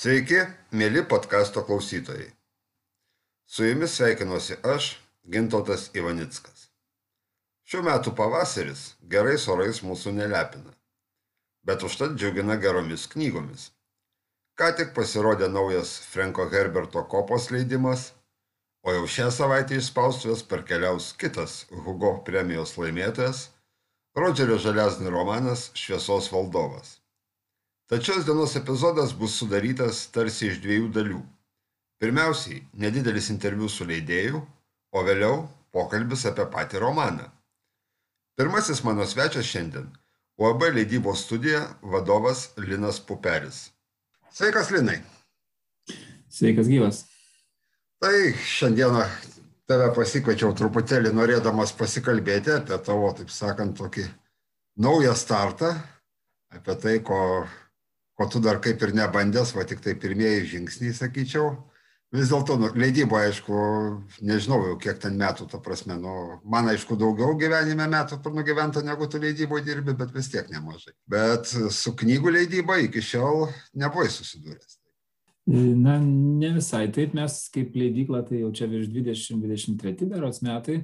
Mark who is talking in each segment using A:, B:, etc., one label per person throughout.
A: Sveiki, mėly podkasto klausytojai. Su jumis sveikinuosi aš, Gintautas Ivanickas. Šiuo metu pavasaris gerais orais mūsų nelepina, bet užtat džiugina geromis knygomis. Ką tik pasirodė naujas Franko Herberto kopos leidimas, o jau šią savaitę iš spaustuvės perkeliaus kitas Hugo premijos laimėtojas - Rodžerio Žaliasnį romanas Šviesos valdovas. Šios dienos epizodas bus sudarytas tarsi iš dviejų dalių. Pirmiausiai, nedidelis interviu su leidėju, o vėliau pokalbis apie patį romaną. Pirmasis mano svečias šiandien - UAB leidybos studija vadovas Linas Puperis. Sveikas, Linai.
B: Sveikas gyvas.
A: Tai šiandieną tave pasikviečiau truputėlį norėdamas pasikalbėti apie tavo, taip sakant, tokį naują startą, apie tai, ko ko tu dar kaip ir nebandęs, va tik tai pirmieji žingsniai, sakyčiau. Vis dėlto, nu, leidybo, aišku, nežinau jau kiek ten metų, ta prasme, nu, man aišku daugiau gyvenime metų nugyventa negu tu leidybo dirbi, bet vis tiek nemažai. Bet su knygų leidyba iki šiol nebuvai susidūręs.
B: Na, ne visai taip, mes kaip leidykla, tai jau čia virš 20-23 beros metai,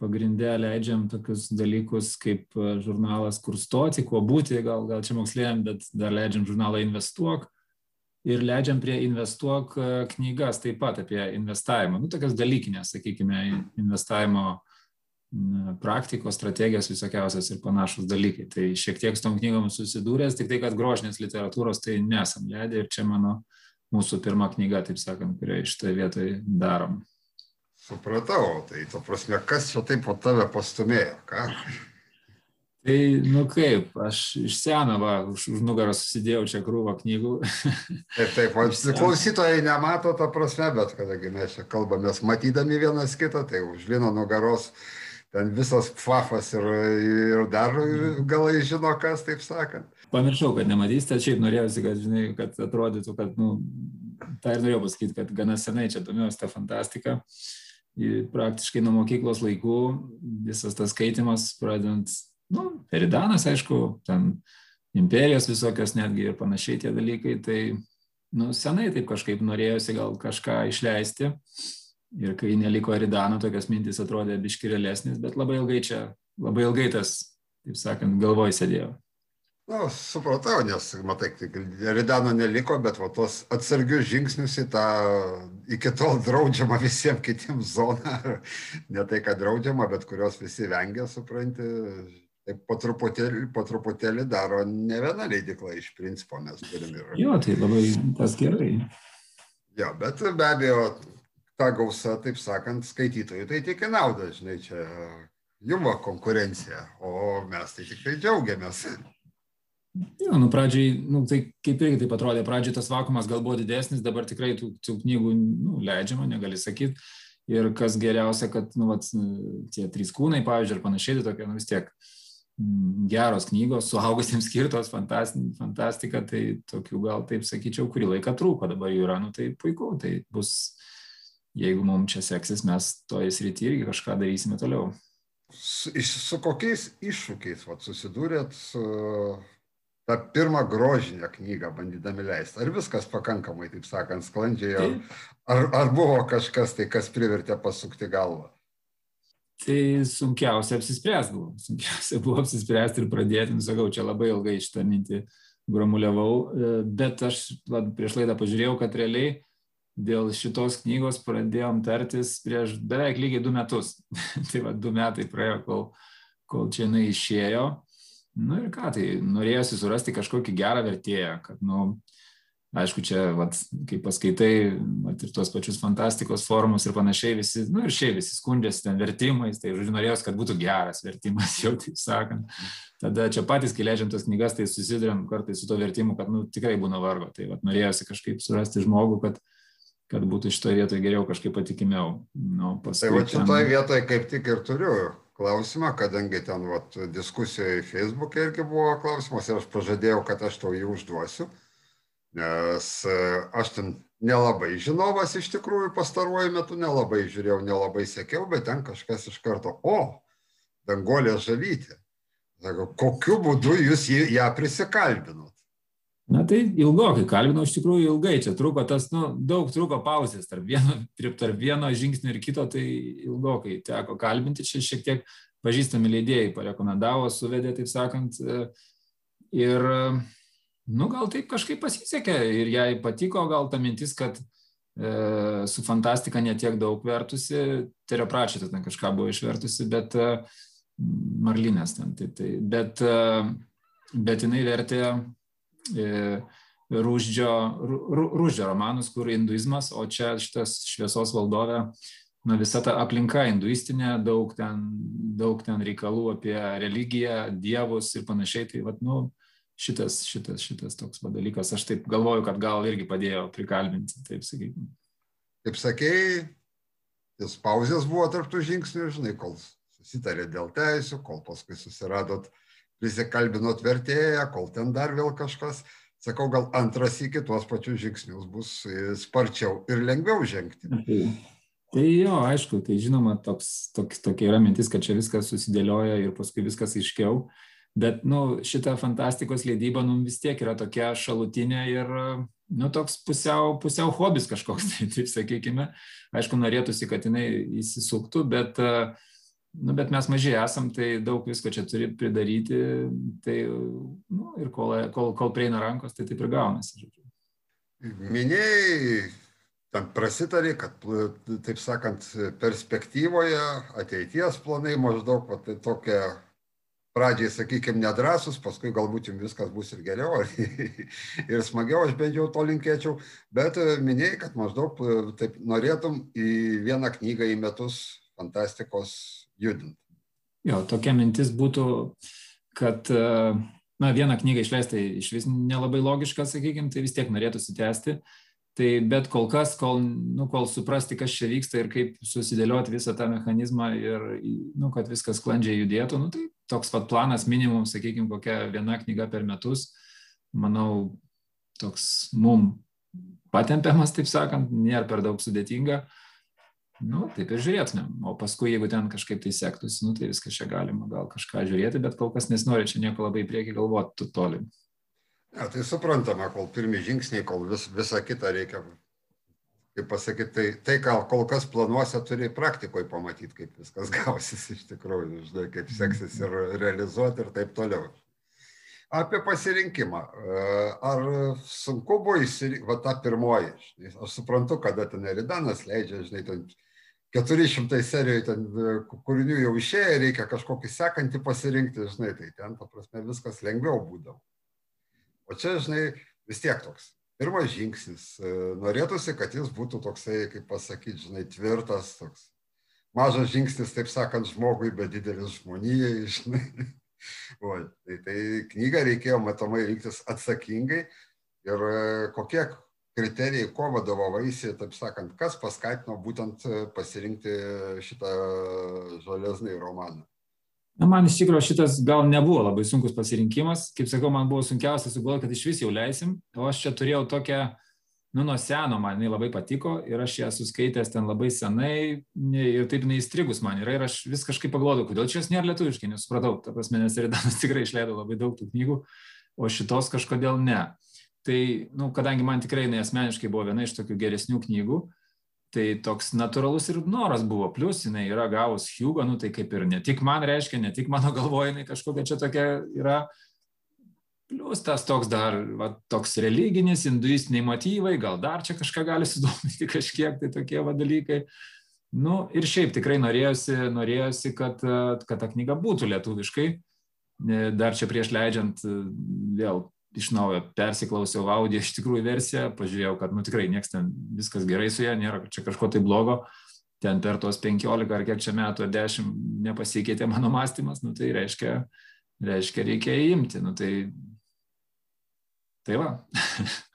B: pagrinde leidžiam tokius dalykus kaip e, žurnalas Kur stoti, kuo būti, gal, gal čia moksleiviam, bet dar leidžiam žurnalą Investuok ir leidžiam prie Investuok e, knygas taip pat apie investavimą. Nu, tokias dalykinės, sakykime, investavimo praktikos, strategijos visokiausias ir panašus dalykai. Tai šiek tiek su tom knygom susidūręs, tik tai, kad grožinės literatūros tai nesam leidę ir čia mano mūsų pirma knyga, taip sakant, kurią iš tai vietoj darom.
A: Supratau, tai to prasme, kas čia taip po tave pastumėjo, ką?
B: Tai, nu kaip, aš iš seno, va, už, už nugarą susidėjau čia krūvą knygų.
A: Taip, taip, klausytojai nemato tą prasme, bet kadangi mes čia kalbamės matydami vienas kitą, tai už vieno nugaros ten visas fafas ir, ir dar galai žino, kas, taip sakant.
B: Pamiršau, kad nematysite, šiaip norėjausi, kad, žinai, kad atrodytų, kad, nu, tą ir norėjau pasakyti, kad gana senai čia domiuosi tą fantastiką. Uh, praktiškai nuo mokyklos laikų visas tas skaitimas, pradedant, nu, Eridanas, aišku, ten imperijos visokios netgi ir panašiai tie dalykai, tai, nu, senai taip kažkaip norėjosi gal kažką išleisti. Ir kai neliko Eridano, tokios mintys atrodė biškirėlesnis, bet labai ilgai čia, labai ilgai tas, taip sakant, galvoj sėdėjo.
A: Nu, supratau, nes, matai, Ridano neliko, bet va, tos atsargius žingsnius į tą iki tol draudžiamą visiems kitiems zoną, ne tai, kad draudžiama, bet kurios visi vengia, supranti, taip po truputėlį, po truputėlį daro ne viena leidikla iš principo mes turim ir.
B: Jo, tai labai tas gerai.
A: Jo, bet be abejo, ta gausa, taip sakant, skaitytojų, tai tik į naudą, žinai, čia jum konkurencija, o mes tai tikrai džiaugiamės.
B: Jo, nu pradžiai, nu, tai kaip irgi taip atrodė, pradžiai tas vakumas gal buvo didesnis, dabar tikrai tų, tų knygų nu, leidžiama, negali sakyti. Ir kas geriausia, kad nu, vat, tie trys kūnai, pavyzdžiui, ir panašiai, tai tokie nu, vis tiek mm, geros knygos, suaugusiems skirtos, fantastika, tai tokių gal taip sakyčiau, kurį laiką trūko, dabar jų yra, nu tai puiku, tai bus, jeigu mums čia seksis, mes toje srityje irgi kažką darysime toliau.
A: Su, su kokiais iššūkiais vat, susidūrėt su tą pirmą grožinę knygą bandydami leisti. Ar viskas pakankamai, taip sakant, sklandžiai, ar, ar, ar buvo kažkas tai, kas privertė pasukti galvą?
B: Tai sunkiausia apsispręsti buvo. Sunkiausia buvo apsispręsti ir pradėti, nu, sakau, čia labai ilgai šitą mintį gramuliavau, e, bet aš va, prieš laidą pažiūrėjau, kad realiai dėl šitos knygos pradėjom tartis prieš beveik lygiai du metus. tai va, du metai praėjo, kol, kol čia jinai išėjo. Nu ir ką, tai norėjosi surasti kažkokį gerą vertėją, kad, nu, aišku, čia, vat, kai paskaitai, vat, ir tuos pačius fantastikos forumus ir panašiai, visi, nu ir šiaip visi skundžiasi ten vertimais, tai, žodžiu, norėjos, kad būtų geras vertimas, jau taip sakant. Tada čia patys, kai leidžiam tas knygas, tai susidurėm kartais su to vertimu, kad, nu, tikrai būna vargo. Tai, vat, norėjosi kažkaip surasti žmogų, kad, kad būtų šitoje vietoje geriau kažkaip patikimiau. Nu,
A: paskui, tai va šitoje ten... vietoje kaip tik ir turiu klausimą, kadangi ten vat, diskusijoje Facebook'e irgi buvo klausimas ir aš pažadėjau, kad aš tau jį užduosiu, nes e, aš ten nelabai žinovas iš tikrųjų pastaruoju metu, nelabai žiūrėjau, nelabai sekiau, bet ten kažkas iš karto, o, dangolė žalytė. Sako, kokiu būdu jūs ją prisikalbinot?
B: Na tai ilgokai, kalbinau iš tikrųjų ilgai, čia truko tas, nu, daug truko pauzės tarp vieno, tarp vieno žingsnio ir kito, tai ilgokai teko kalbinti, čia šiek tiek pažįstami leidėjai parekomendavo, suvedė, taip sakant, ir, nu, gal taip kažkaip pasisekė ir jai patiko gal ta mintis, kad e, su fantastika netiek daug vertusi, Terio Pračytas ten kažką buvo išvertusi, bet e, Marlinės ten, tai, tai, bet, e, bet jinai vertė E, Rūždžio, Rūždžio romanus, kur hinduizmas, o čia šitas šviesos valdovė, na visa ta aplinka hinduistinė, daug ten, daug ten reikalų apie religiją, dievus ir panašiai, tai vad, nu, šitas, šitas, šitas toks dalykas, aš taip galvoju, kad gal irgi padėjo prikalbinti, taip sakykime.
A: Kaip sakėjai, tos pauzės buvo tarptų žingsnių, žinai, kol susitarė dėl teisų, kol paskui susiradot uh, prisikalbinot vertėją, kol ten dar vėl kažkas. Sakau, gal antras iki tuos pačius žingsnius bus sparčiau ir lengviau žengti.
B: Tai, tai jo, aišku, tai žinoma, toks, toks, tokia yra mintis, kad čia viskas susidėlioja ir paskui viskas aiškiau. Bet, nu, šita fantastikos leidyba, nu, vis tiek yra tokia šalutinė ir, nu, toks pusiau, pusiau hobis kažkoks, tai, taip sakykime. Aišku, norėtųsi, kad jinai įsisuktų, bet uh, Nu, bet mes maži esam, tai daug visko čia turi pridaryti, tai nu, ir kol, kol, kol prieina rankos, tai taip ir gaunasi.
A: Minėjai, tam prasitarė, kad, taip sakant, perspektyvoje ateities planai maždaug va, tai tokia pradžiai, sakykime, nedrasus, paskui galbūt jums viskas bus ir geriau, ir smagiau, aš bent jau to linkėčiau, bet minėjai, kad maždaug taip norėtum į vieną knygą į metus fantastikos judinti.
B: Jo, tokia mintis būtų, kad na, vieną knygą išleisti iš vis nelabai logiška, sakykime, tai vis tiek norėtųsi tęsti. Tai bet kol kas, kol, nu, kol suprasti, kas čia vyksta ir kaip susidėlioti visą tą mechanizmą ir, nu, kad viskas sklandžiai judėtų, nu, tai toks pat planas minimum, sakykime, kokia viena knyga per metus, manau, toks mum patempiamas, taip sakant, nėra per daug sudėtinga. Uh, nu, taip ir žiūrėtumėm. O paskui, jeigu ten kažkaip tai sektųsi, nu, tai viskas čia galima gal kažką žiūrėti, bet kol kas nesinori čia nieko labai į priekį galvoti toli.
A: Ja, tai suprantama, kol pirmi žingsniai, kol vis, visą kitą reikia, kaip pasakyti, tai, tai ką kol kas planuose turi praktikoje pamatyti, kaip viskas gausis iš tikrųjų, žinai, kaip seksis ir realizuoti ir taip toliau. Apie pasirinkimą. Ar sunku buvo įsirinkti, va ta pirmoji, aš suprantu, kada ten Eridanas leidžia, žinai, ten 400 serijų ten e, kūrinių jau išėję, reikia kažkokį sekantį pasirinkti, žinai, tai ten, ta prasme, viskas lengviau būdavo. O čia, žinai, vis tiek toks. Pirmas žingsnis. E, norėtųsi, kad jis būtų toksai, kaip pasakyti, žinai, tvirtas, toks. Mažas žingsnis, taip sakant, žmogui, bet didelis žmonijai, žinai. O, tai, tai knygą reikėjo matomai rinktis atsakingai ir e, kokie kriterijai, ko vadovavaisi, taip sakant, kas paskatino būtent e, pasirinkti šitą žalesnai romaną?
B: Na, man iš tikrųjų šitas gal nebuvo labai sunkus pasirinkimas. Kaip sakau, man buvo sunkiausia sugalvoti, kad iš vis jau leisim. O aš čia turėjau tokią, nu, nuo seno man jinai labai patiko ir aš ją suskaitęs ten labai senai ir taip jinai įstrigus man yra ir aš vis kažkaip pagalvodavau, kodėl čia jos nėra lietuviškai, nesupratau. Ta prasme, nes Eridanas tikrai išleido labai daug tų knygų, o šitos kažkodėl ne. Tai, nu, kadangi man tikrai jinai asmeniškai buvo viena iš tokių geresnių knygų, tai toks natūralus ir noras buvo. Plus jinai yra gavus Hugo, nu tai kaip ir ne tik man reiškia, ne tik mano galvoje jinai kažkokia čia tokia yra. Plus tas toks dar, va, toks religinis, hinduistiniai motyvai, gal dar čia kažką gali sudominti kažkiek, tai tokie va dalykai. Nu ir šiaip tikrai norėjosi, norėjosi kad, kad ta knyga būtų lietuviškai. Dar čia prieš leidžiant vėl iš naujo persiklausiau audio iš tikrųjų versiją, pažiūrėjau, kad nu tikrai nieks ten viskas gerai su ja, nėra čia kažko tai blogo, ten per tos 15 ar kiek čia metų ar 10 nepasikeitė mano mąstymas, nu tai reiškia, reiškia reikia įimti, nu tai, tai va.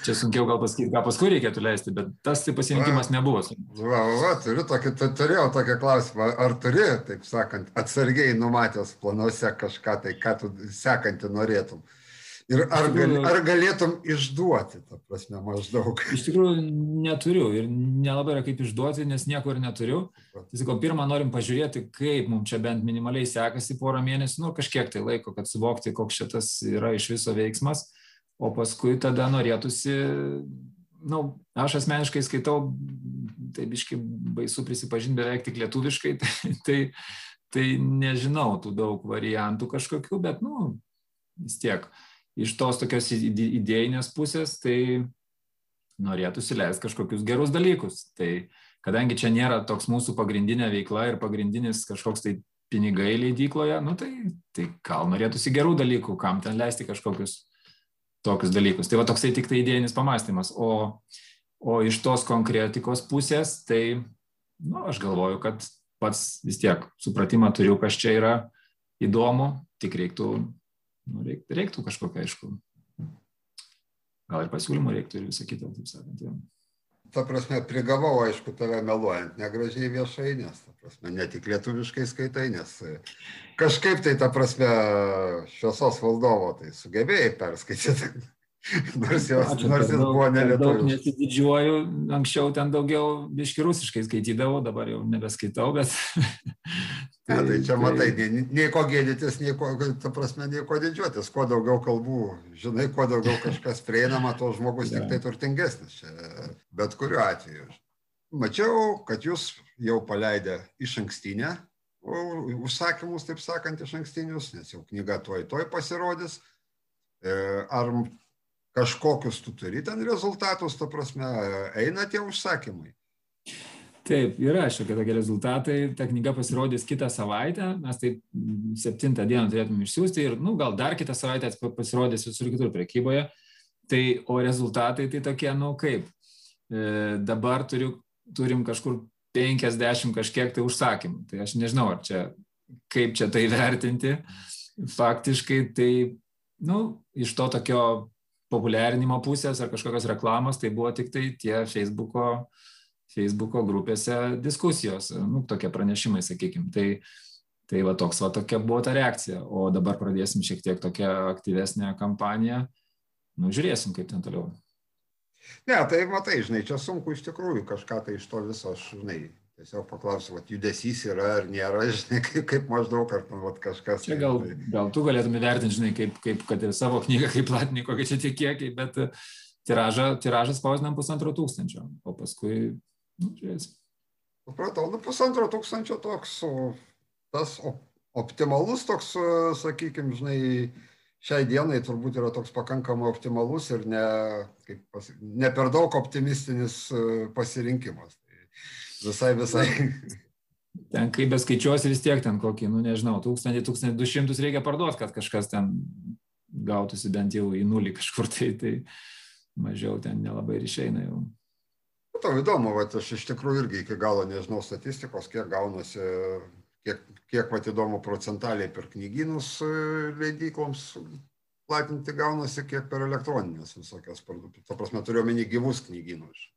B: Čia sunkiau gal pasakyti, ką paskui reikėtų leisti, bet tas tai pasirinkimas nebuvo.
A: Va, va, turiu tokį, turėjau tokį klausimą, ar turi, taip sakant, atsargiai numatęs planuose kažką tai, ką tu sekantį norėtum? Ir ar, gal, ar galėtum išduoti, ta prasme, maždaug?
B: Iš tikrųjų neturiu ir nelabai yra kaip išduoti, nes nieko ir neturiu. Tai sakau, pirmą norim pažiūrėti, kaip mums čia bent minimaliai sekasi porą mėnesių, nu kažkiek tai laiko, kad suvokti, koks šitas yra iš viso veiksmas. o paskui tada norėtųsi, na, nu, aš asmeniškai skaitau, tai biškai baisu prisipažinti beveik tik lietuviškai, tai, tai, tai nežinau tų daug variantų kažkokių, bet, nu, vis tiek iš tos tokios idėjinės pusės, tai norėtųsi leisti kažkokius gerus dalykus. Tai kadangi čia nėra toks mūsų pagrindinė veikla ir pagrindinis kažkoks tai pinigai leidykloje, nu tai, tai gal norėtųsi gerų dalykų, kam ten leisti kažkokius tokius dalykus. Tai va toksai tik tai idėjinis pamastymas. O, o iš tos konkretikos pusės, tai, nu, aš galvoju, kad pats vis tiek supratimą turiu, kas čia yra įdomu, tik reiktų, nu, reiktų, reiktų kažkokio, aišku, gal ir pasiūlymų reiktų ir visą kitą, taip sakant. Jau
A: ta prasme, prigavau, aišku, tave meluojant negražiai viešai, nes, ta prasme, ne tik lietuviškai skaitai, nes e, kažkaip tai, ta prasme, šviesos valdovo, tai sugebėjai perskaityti. Nors, jos, Ačiū, nors jis buvo nelietuviškas.
B: Nesididžiuoju, anksčiau ten daugiau biški rusiškai skaitydavau, dabar jau nebeskaitau, bet...
A: ne, tai čia tai... matai, nei, nei ko gėdytis, nei ko, ta prasme, nei ko didžiuotis, kuo daugiau kalbų, žinai, kuo daugiau kažkas prieinama, to žmogus tik tai turtingesnis, čia, bet kuriuo atveju. Mačiau, kad jūs jau paleidę iš ankstinę, užsakymus, taip sakant, iš ankstinius, nes jau knyga toj toj pasirodys. E, ar kažkokius tu turi ten rezultatus, ta prasme, eina tie užsakymai.
B: Taip, yra šiokie tokie rezultatai. Ta knyga pasirodys kitą savaitę. Mes taip septintą dieną turėtume išsiųsti ir, nu, gal dar kitą savaitę pasirodys visur kitur prekyboje. Tai, o rezultatai tai tokie, nu, kaip. E, dabar turiu, turim kažkur 50 kažkiek tai užsakymų. Tai aš nežinau, ar čia, kaip čia tai vertinti. Faktiškai tai, nu, iš to tokio populiarinimo pusės ar kažkokios reklamos, tai buvo tik tai tie Facebooko, Facebooko grupėse diskusijos, nu, tokie pranešimai, sakykime. Tai, tai va toks, va tokia buvo ta reakcija. O dabar pradėsim šiek tiek tokią aktyvesnę kampaniją. Nu, žiūrėsim, kaip ten toliau.
A: Ne, tai matai, žinai, čia sunku iš tikrųjų kažką tai iš to viso, aš, žinai, tiesiog paklausiu, vat, judesys yra ar nėra, žinai, kaip, kaip maždaug, ar vat, kažkas.
B: Čia gal, tai... gal tu galėtum įvertinti, žinai, kaip, kaip kad ir savo knygą, kaip platinį, kokie čia tie kiekiai, bet tiražą, tiražą spausdinam pusantro tūkstančio, o paskui, nu, žiūrėsim.
A: Supratau, nu pusantro tūkstančio toks, tas optimalus toks, e, sakykime, žinai, šiai dienai turbūt yra toks pakankamai optimalus ir ne, kaip, ne per daug optimistinis e, pasirinkimas visai, visai.
B: Ten kaip beskaičiuosi vis tiek ten kokį, nu nežinau, 1000-1200 reikia parduoti, kad kažkas ten gautųsi bent jau į nulį kažkur, tai, tai mažiau ten nelabai ir išeina jau.
A: Nu, tau įdomu, va, aš iš tikrųjų irgi iki galo nežinau statistikos, kiek gaunasi, kiek, kiek va, įdomu procentaliai per knygynus e, leidykloms platinti gaunasi, kiek per elektroninės visokias. Ta prasme, turiu omeny gyvus knygynus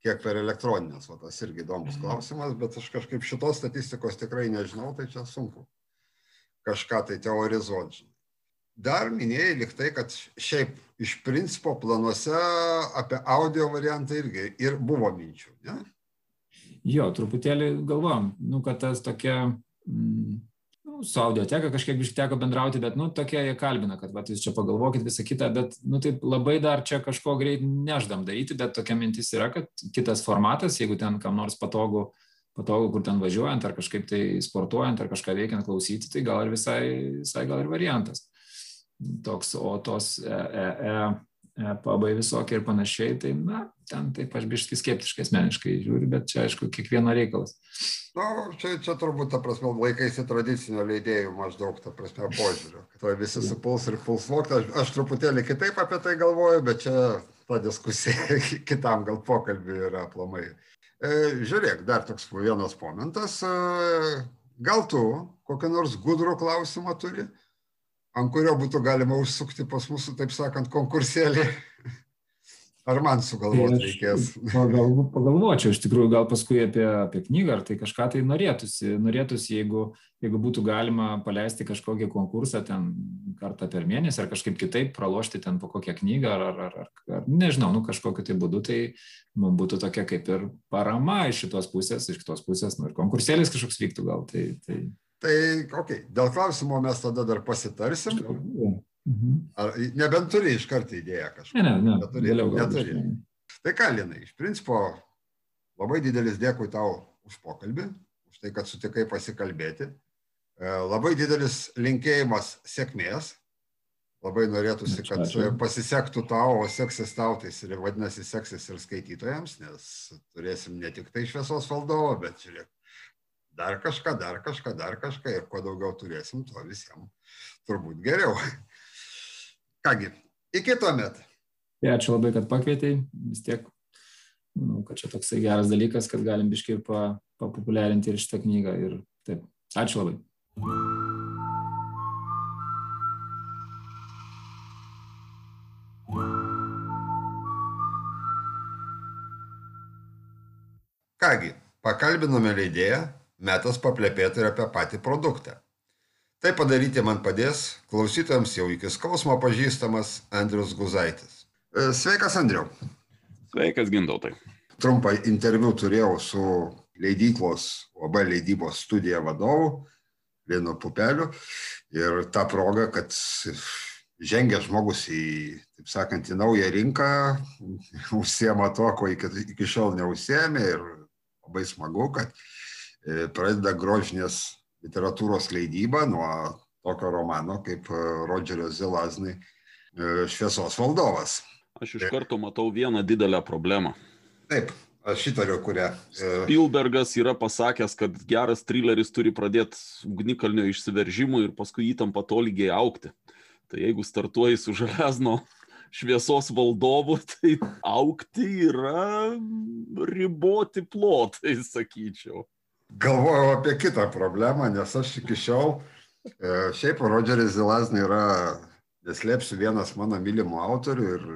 A: kiek per elektronines, o tas irgi įdomus mhm. klausimas, bet aš kažkaip šitos statistikos tikrai nežinau, tai čia sunku kažką tai teorizuoti. Dar minėjai liktai, kad šiaip iš principo planuose apie audio variantą irgi ir buvo minčių, ne?
B: Jo, truputėlį galvom, nu, kad tas tokia mm, nu, su audioteka kažkiek biškai teko bendrauti, bet, nu, tokie jie kalbina, kad, va, jūs čia pagalvokit visą kitą, bet, nu, taip labai dar čia kažko greit neždam daryti, bet tokia mintis yra, kad kitas formatas, jeigu ten kam nors patogu, patogu, kur ten važiuojant, ar kažkaip tai sportuojant, ar kažką veikiant klausyti, tai gal ir visai, visai gal ir variantas. Toks, o tos e, e, e, e pabai visokie ir panašiai, tai, na, ten taip aš biškai skeptiškai asmeniškai žiūriu, bet čia, aišku, kiekvieno reikalas.
A: Na, nu, čia, čia turbūt, ta prasme, laikaisi tradicinio leidėjų maždaug, ta prasme, požiūrio. Kad visi supuls ir puls vokti. Aš, aš truputėlį kitaip apie tai galvoju, bet čia ta diskusija kitam gal pokalbį yra aplamai. E, žiūrėk, dar toks vienas momentas. E, gal tu kokią nors gudrų klausimą turi, ant kurio būtų galima užsukti pas mūsų, taip sakant, konkursėlį? Ar man sugalvoti tai reikės?
B: Pagal, pagalvočiau, iš tikrųjų, gal paskui apie, apie knygą, ar tai kažką tai norėtųsi. Norėtųsi, jeigu, jeigu būtų galima paleisti kažkokį konkursą ten kartą per mėnesį, ar kažkaip kitaip pralošti ten po kokią knygą, ar, ar, ar, ar nežinau, nu kažkokiu tai būdu, tai mums būtų tokia kaip ir parama iš šitos pusės, iš kitos pusės, nu ir konkursėlis kažkoks vyktų gal. Tai, tai...
A: Tai, okei, okay. dėl klausimo mes tada dar pasitarsim. Mhm. Ar, nebent turi iš karto idėją kažką.
B: Ne, ne, ne. Neturi.
A: neturi. Tai ką, Linai, iš principo labai didelis dėkui tau už pokalbį, už tai, kad sutikai pasikalbėti. E, labai didelis linkėjimas sėkmės. Labai norėtųsi, kad pasisektų tau, o seksis tau, tai vadinasi seksis ir skaitytojams, nes turėsim ne tik tai šviesos valdovo, bet žiūrėk, dar kažką, dar kažką, dar kažką ir kuo daugiau turėsim, tuo visiems turbūt geriau. Kągi, iki tuomet.
B: Tai ačiū labai, kad pakvietei. Vis tiek, manau, kad čia toksai geras dalykas, kad galim biškai papopuliarinti ir šitą knygą. Ir taip, ačiū labai.
A: Kągi, pakalbinome leidėją, metas paplepėti ir apie patį produktą. Tai padaryti man padės klausytojams jau iki skausmo pažįstamas Andrius Guzaitis. E, sveikas, Andriu.
C: Sveikas, Gintautai.
A: Trumpą interviu turėjau su leidyklos OB leidybos studija vadovu Lino Pupeliu ir ta proga, kad žengia žmogus į, taip sakant, į naują rinką, užsiema to, ko iki, iki šiol neužsiemė ir labai smagu, kad e, pradeda grožinės literatūros leidybą nuo tokio romano kaip e, Rodžerio Zilaznai e, Šviesos valdovas.
C: Aš iš karto matau vieną didelę problemą.
A: Taip, aš įtariu, kurią.
C: Spielbergas yra pasakęs, kad geras trileris turi pradėti ugnikalnio išsiveržimų ir paskui įtampa tolygiai aukti. Tai jeigu startuoji su železno šviesos valdovu, tai aukti yra riboti plotai, sakyčiau.
A: Galvojau apie kitą problemą, nes aš iki šiol, e, šiaip Rodžeris Zilasnai yra, neslėpsiu, vienas mano mylimų autorių ir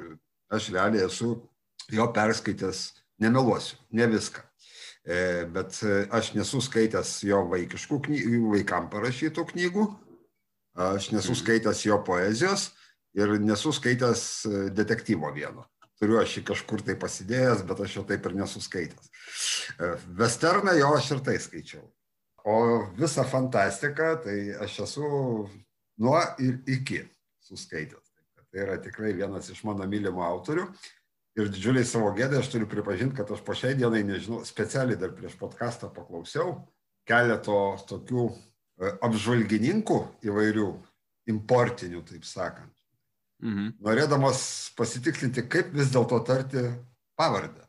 A: aš realiai esu jo perskaitęs, nemeluosiu, ne viską. E, bet aš nesu skaitęs jo vaikiškų knygų, vaikam parašytų knygų, aš nesu mhm. skaitęs jo poezijos, ir nesu skaitęs e, detektyvo vieno. Turiu aš jį kažkur tai pasidėjęs, bet aš jo taip ir nesu skaitęs. E, Westerną jo aš ir tai skaičiau. O visą fantastiką tai aš esu nuo ir iki suskaitęs. Tai yra tikrai vienas iš mano mylimų autorių. Ir didžiuliai savo gėdai aš turiu pripažinti, kad aš po šiai dienai, nežinau, specialiai dar prieš podcastą paklausiau keleto tokių e, apžvalgininkų įvairių, importinių, taip sakant mhm. norėdamas pasitikslinti, kaip vis dėlto tarti pavardę.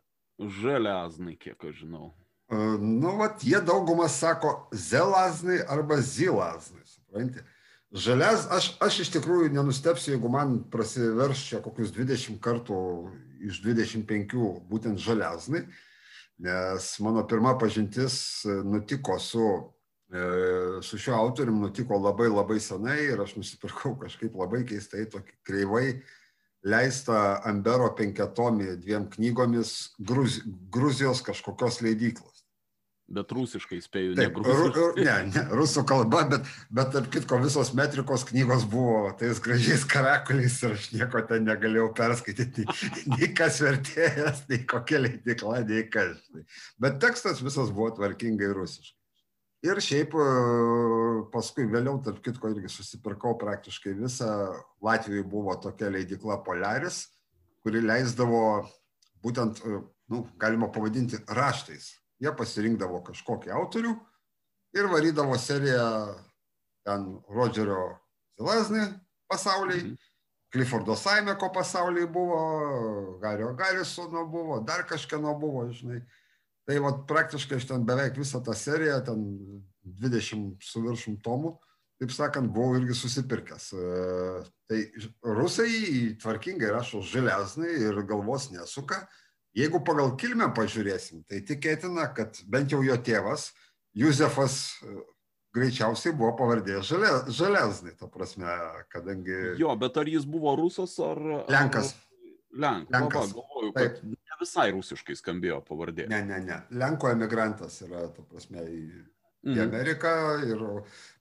C: Železnai, kiek aš žinau.
A: E, nu, vat, jie daugumas sako zelaznai arba zilaznai, supranti. Žalias, aš, aš iš tikrųjų nenustepsiu, jeigu man prasiverš čia kokius 20 kartų iš 25 būtent žaliaznai, nes mano pirma pažintis nutiko su su šiuo autorium nutiko labai labai senai ir aš nusipirkau kažkaip labai keistai tokį kreivai leistą Ambero penketomį dviem knygomis Gruz, Gruzijos kažkokios leidyklos.
C: Bet rusiškai spėjau,
A: ne gruziškai. Ne, ne, rusų kalba, bet, bet tarp kitko visos metrikos knygos buvo tais gražiais karakuliais ir aš nieko ten negalėjau perskaityti, nei kas vertėjas, nei kokia leidykla, nei kas. Bet tekstas visas buvo tvarkingai rusiškai. Ir šiaip e, paskui vėliau, tarp kitko, irgi susipirkau praktiškai visą. Latvijoje buvo tokia leidikla Polaris, kuri leisdavo būtent, e, nu, galima pavadinti, raštais. Jie pasirinkdavo kažkokį autorių ir varydavo seriją ten Rodžerio Zilaznį pasauliai, mhm. Cliffordo Saimeko pasauliai buvo, Gario Garisono buvo, dar kažkieno buvo, žinai. Tai vat, praktiškai aš ten beveik visą tą seriją, ten 20 su viršum tomų, taip sakant, buvau irgi susipirkęs. E, tai rusai tvarkingai rašo želesnai ir galvos nesuka. Jeigu pagal kilmę pažiūrėsim, tai tikėtina, kad bent jau jo tėvas, Juzefas, e, greičiausiai buvo pavardė želesnai, ta prasme, kadangi...
C: Jo, bet ar jis buvo rusas ar...
A: Lenkas.
C: Lenkas. Lenkas. Va, galvoju, kad Taip visai rusiškai skambėjo pavardė.
A: Ne, ne, ne. Lenko emigrantas yra, ta prasme, į, mm. į mhm. Ameriką, ir,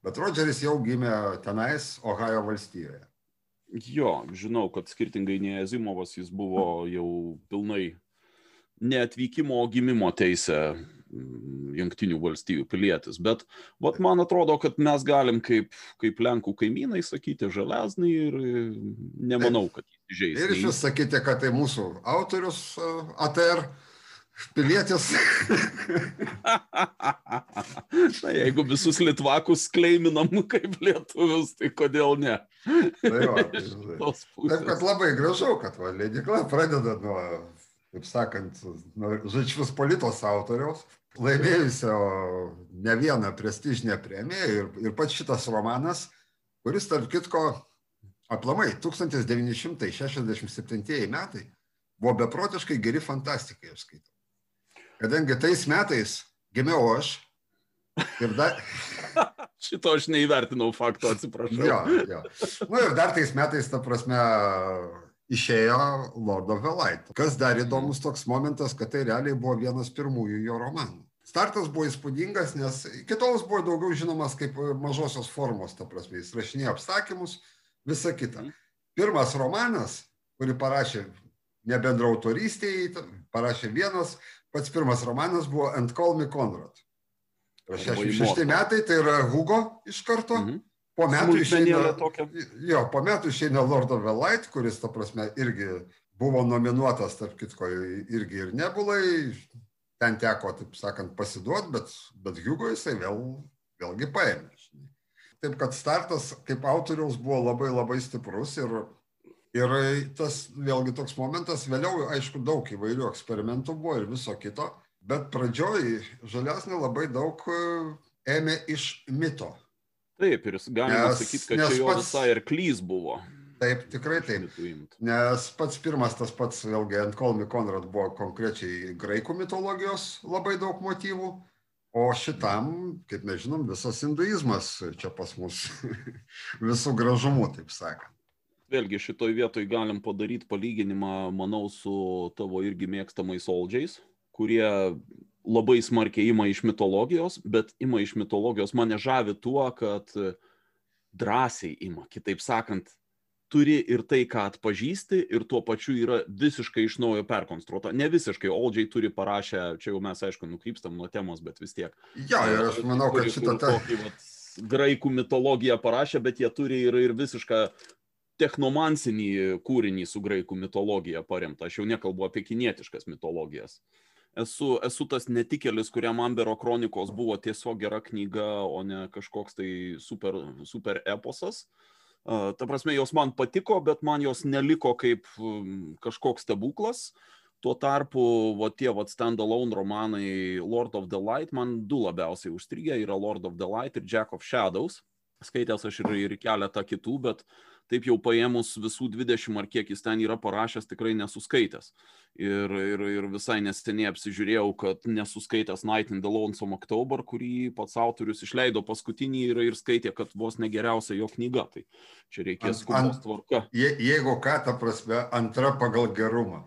A: bet Rodžeris jau gimė tenais, Ohajo valstijoje.
C: Jo, žinau, kad skirtingai nei Azimovas jis buvo jau pilnai neatvykimo, o gimimo teisę jungtinių valstybių pilietis. Bet vat, man atrodo, kad mes galim kaip, kaip Lenkų kaimynai sakyti žaleznai ir nemanau, kad jis žais.
A: Ir vis sakyti, kad tai mūsų autorius ATR pilietis.
C: Na, jeigu visus litvakus kleiminam kaip lietuvius, tai kodėl ne? Tai
A: va, tai, taip, kad labai gražu, kad va, leidikla pradeda nuo, kaip sakant, nuo Žaičius politos autoriaus, laimėjusio ne vieną prestižinę premiją ir, ir pats šitas romanas, kuris, tarp kitko, aplamai 1967 metai buvo beprotiškai geri fantastikai, aš skaitau. Kadangi tais metais gimiau aš ir dar...
C: Šito aš neįvertinau fakto, atsiprašau.
A: Jo, jo. Nu ir dar tais metais, ta prasme, išėjo Lord of the Light. Kas dar įdomus toks momentas, kad tai realiai buvo vienas pirmųjų jo romanų. Startas buvo įspūdingas, nes kitolas buvo daugiau žinomas kaip mažosios formos, ta prasme, jis rašinėjo apsakymus, visa kita. Mhm. Pirmas romanas, kurį parašė ne bendrautorystėje, parašė vienas, pats pirmas romanas buvo Ant Call Me Conrad. 66 metai, tai yra Hugo iš karto. Mhm. Po metų, išeina, jo, po metų išeina Lord of the Light, kuris, ta prasme, irgi buvo nominuotas, tarp kitko, irgi ir nebulai. Ten teko, taip sakant, pasiduoti, bet, bet Hugo jisai vėl, vėlgi paėmė. Taip kad startas kaip autoriaus buvo labai labai stiprus ir Ir tas vėlgi toks momentas, vėliau, aišku, daug įvairių eksperimentų buvo ir viso kito, bet pradžioj žaliasnė labai daug e, ėmė iš mito.
C: Taip, ir galima nes, sakyti, kad čia jo pats, visai ir klys buvo.
A: Taip, tikrai taip. Nes pats pirmas tas pats, vėlgi, ant Kolmi Konrad buvo konkrečiai graikų mitologijos labai daug motyvų, o šitam, kaip mes žinom, visas hinduizmas čia pas mus visų gražumu, taip sakant
C: vėlgi šitoj vietoj galim padaryt palyginimą, manau, su tavo irgi mėgstamais oldžiais, kurie labai smarkiai ima iš mitologijos, bet ima iš mitologijos mane žavi tuo, kad drąsiai ima, kitaip sakant, turi ir tai, ką atpažįsti, ir tuo pačiu yra visiškai iš naujo perkonstruota. Ne visiškai, Oldžiai turi parašę, čia jau mes aišku nukrypstam nuo temos, bet vis tiek.
A: Jo, ir aš manau, kad šitą tą...
C: Graikų mitologiją parašė, bet jie turi ir, ir visišką technomansinį kūrinį su graikų mitologija paremtą. Aš jau nekalbu apie kinietiškas mitologijas. Esu, esu tas netikėlis, kuriam Ambero kronikos buvo tiesiog gera knyga, o ne kažkoks tai super, super eposas. Ta prasme, jos man patiko, bet man jos neliko kaip kažkoks stebuklas. Tuo tarpu, va tie va stand-alone romanai Lord of the Light man du labiausiai užstrigę yra Lord of the Light ir Jack of Shadows. Skaitęs aš ir, ir keletą kitų, bet uh, taip jau paėmus visų 20 ar kiek jis ten yra parašęs, tikrai nesuskaitęs. Ir, ir, ir visai neseniai apsižiūrėjau, kad nesuskaitęs Night in the Lonesome October, kurį pats autorius išleido paskutinį ir, ir skaitė, kad vos negeriausia jo knyga. Tai čia reikės skubos tvarka.
A: Je, jeigu ką, ta prasme, antra pagal gerumą.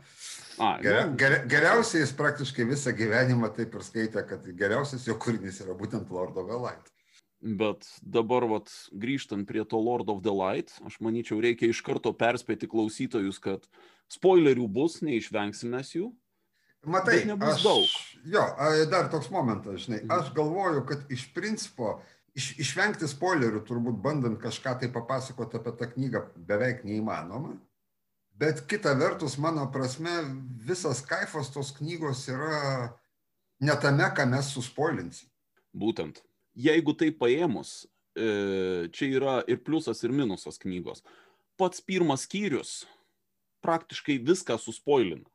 A: A, Geria, ger, geriausiai jis praktiškai visą gyvenimą taip ir skaitė, kad geriausias jo kūrinys yra būtent Lord of the Light.
C: Bet dabar, vat, grįžtant prie to Lord of the Light, aš manyčiau, reikia iš karto perspėti klausytojus, kad spoilerių bus, neišvengsime jų.
A: Matai, nebus aš, daug. Jo, dar toks momentas, žinai, mhm. aš galvoju, kad iš principo iš, išvengti spoilerių, turbūt bandant kažką tai papasakoti apie tą knygą, beveik neįmanoma. Bet kita vertus, mano prasme, visas kaifas tos knygos yra ne tame, ką mes suspoilinsim.
C: Būtent jeigu tai paėmus, e, čia yra ir pliusas, ir minusas knygos. Pats pirmas skyrius praktiškai viską suspoilina.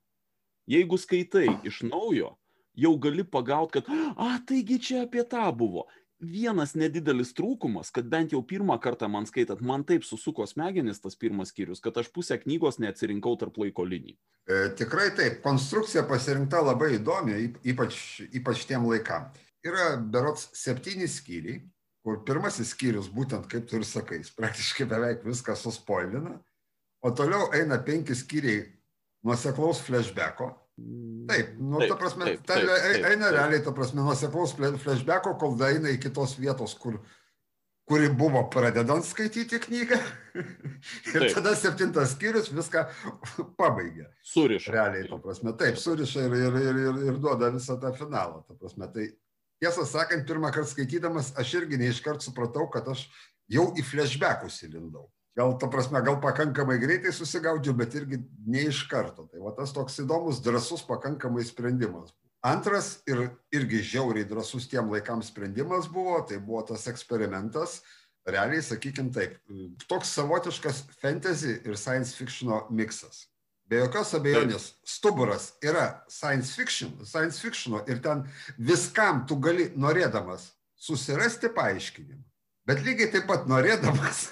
C: Jeigu skaitai iš naujo, jau gali pagaut, kad, a, taigi čia apie tą buvo. Vienas nedidelis trūkumas, kad bent jau pirmą kartą man skaitant, man taip susuko smegenis tas pirmas skyrius, kad aš pusę knygos neatsirinkau tarp laiko linijų.
A: E, tikrai taip, konstrukcija pasirinkta labai įdomi, ypač, ypač tiem laikam yra berots septyni skyriai, kur pirmasis skyrius, būtent kaip tu ir sakai, praktiškai beveik viską suspoilina, o toliau eina penki skyriai nuoseklaus flashbacko. Taip, nu, taip, ta prasme, taip, ten taip, taip, eina taip. realiai, ta prasme, nuoseklaus flashbacko, kol eina į kitos vietos, kur kuri buvo pradedant skaityti knygą. ir taip. tada septintas skyrius viską pabaigė.
C: Suriša.
A: Realiai, ta prasme, taip, suriša ir, ir, ir, ir, ir duoda visą tą finalą. Ta prasme, tai tiesą sakant, pirmą kartą skaitydamas, aš irgi neiškart supratau, kad aš jau į flashbackus įlindau. Gal, ta prasme, gal pakankamai greitai susigaudžiu, bet irgi ne iš karto. Tai va tas toks įdomus, drasus pakankamai sprendimas. Antras ir irgi žiauriai drasus tiem laikams sprendimas buvo, tai buvo tas eksperimentas, realiai, sakykim taip, toks savotiškas fantasy ir science fictiono miksas. Be jokios abejonės, stuburas yra science fiction, science fictiono ir ten viskam tu gali norėdamas susirasti paaiškinimą, bet lygiai taip pat norėdamas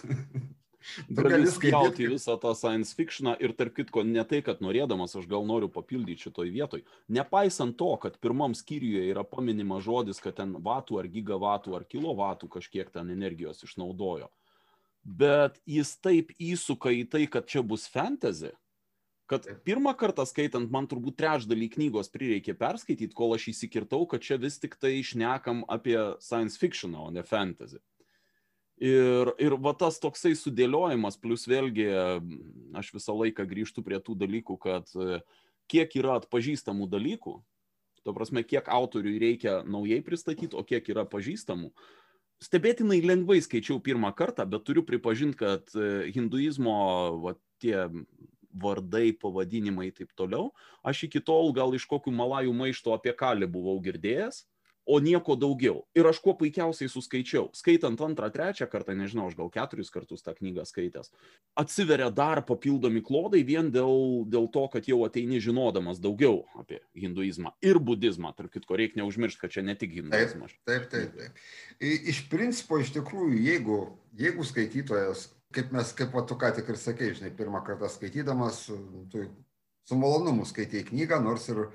C: gali skaityti visą tą science fictioną ir tarp kitko, ne tai, kad norėdamas, aš gal noriu papildyti šitoj vietoj. Nepaisant to, kad pirmam skyriuje yra paminima žodis, kad ten vatų ar gigavatų ar kilovatų kažkiek ten energijos išnaudojo, bet jis taip įsuka į tai, kad čia bus fantasy, kad pirmą kartą skaitant, man turbūt trečdalį knygos prireikė perskaityti, kol aš įsikirtau, kad čia vis tik tai išnekam apie science fiction, o ne fantasy. Ir, ir va tas toksai sudėliojimas, plus vėlgi aš visą laiką grįžtu prie tų dalykų, kad kiek yra atpažįstamų dalykų, to prasme, kiek autoriui reikia naujai pristatyti, o kiek yra pažįstamų. Stebėtinai lengvai skaičiau pirmą kartą, bet turiu pripažinti, kad hinduizmo va, tie vardai, pavadinimai ir taip toliau, aš iki tol gal iš kokių malajų maišto apie kalį buvau girdėjęs, o nieko daugiau. Ir aš kuo puikiausiai suskaičiau, skaitant antrą, trečią kartą, nežinau, aš gal keturis kartus tą knygą skaitęs, atsiveria dar papildomi klodai vien dėl, dėl to, kad jau ateini žinodamas daugiau apie hinduizmą ir budizmą. Tark kitko, reikia neužmiršti, kad čia ne tik hinduizmas.
A: Taip, taip, taip. taip. Iš principo, iš tikrųjų, jeigu, jeigu skaitytojas, kaip mes, kaip va, tu ką tik ir sakei, žinai, pirmą kartą skaitydamas, tu su malonumu skaitai knygą, nors ir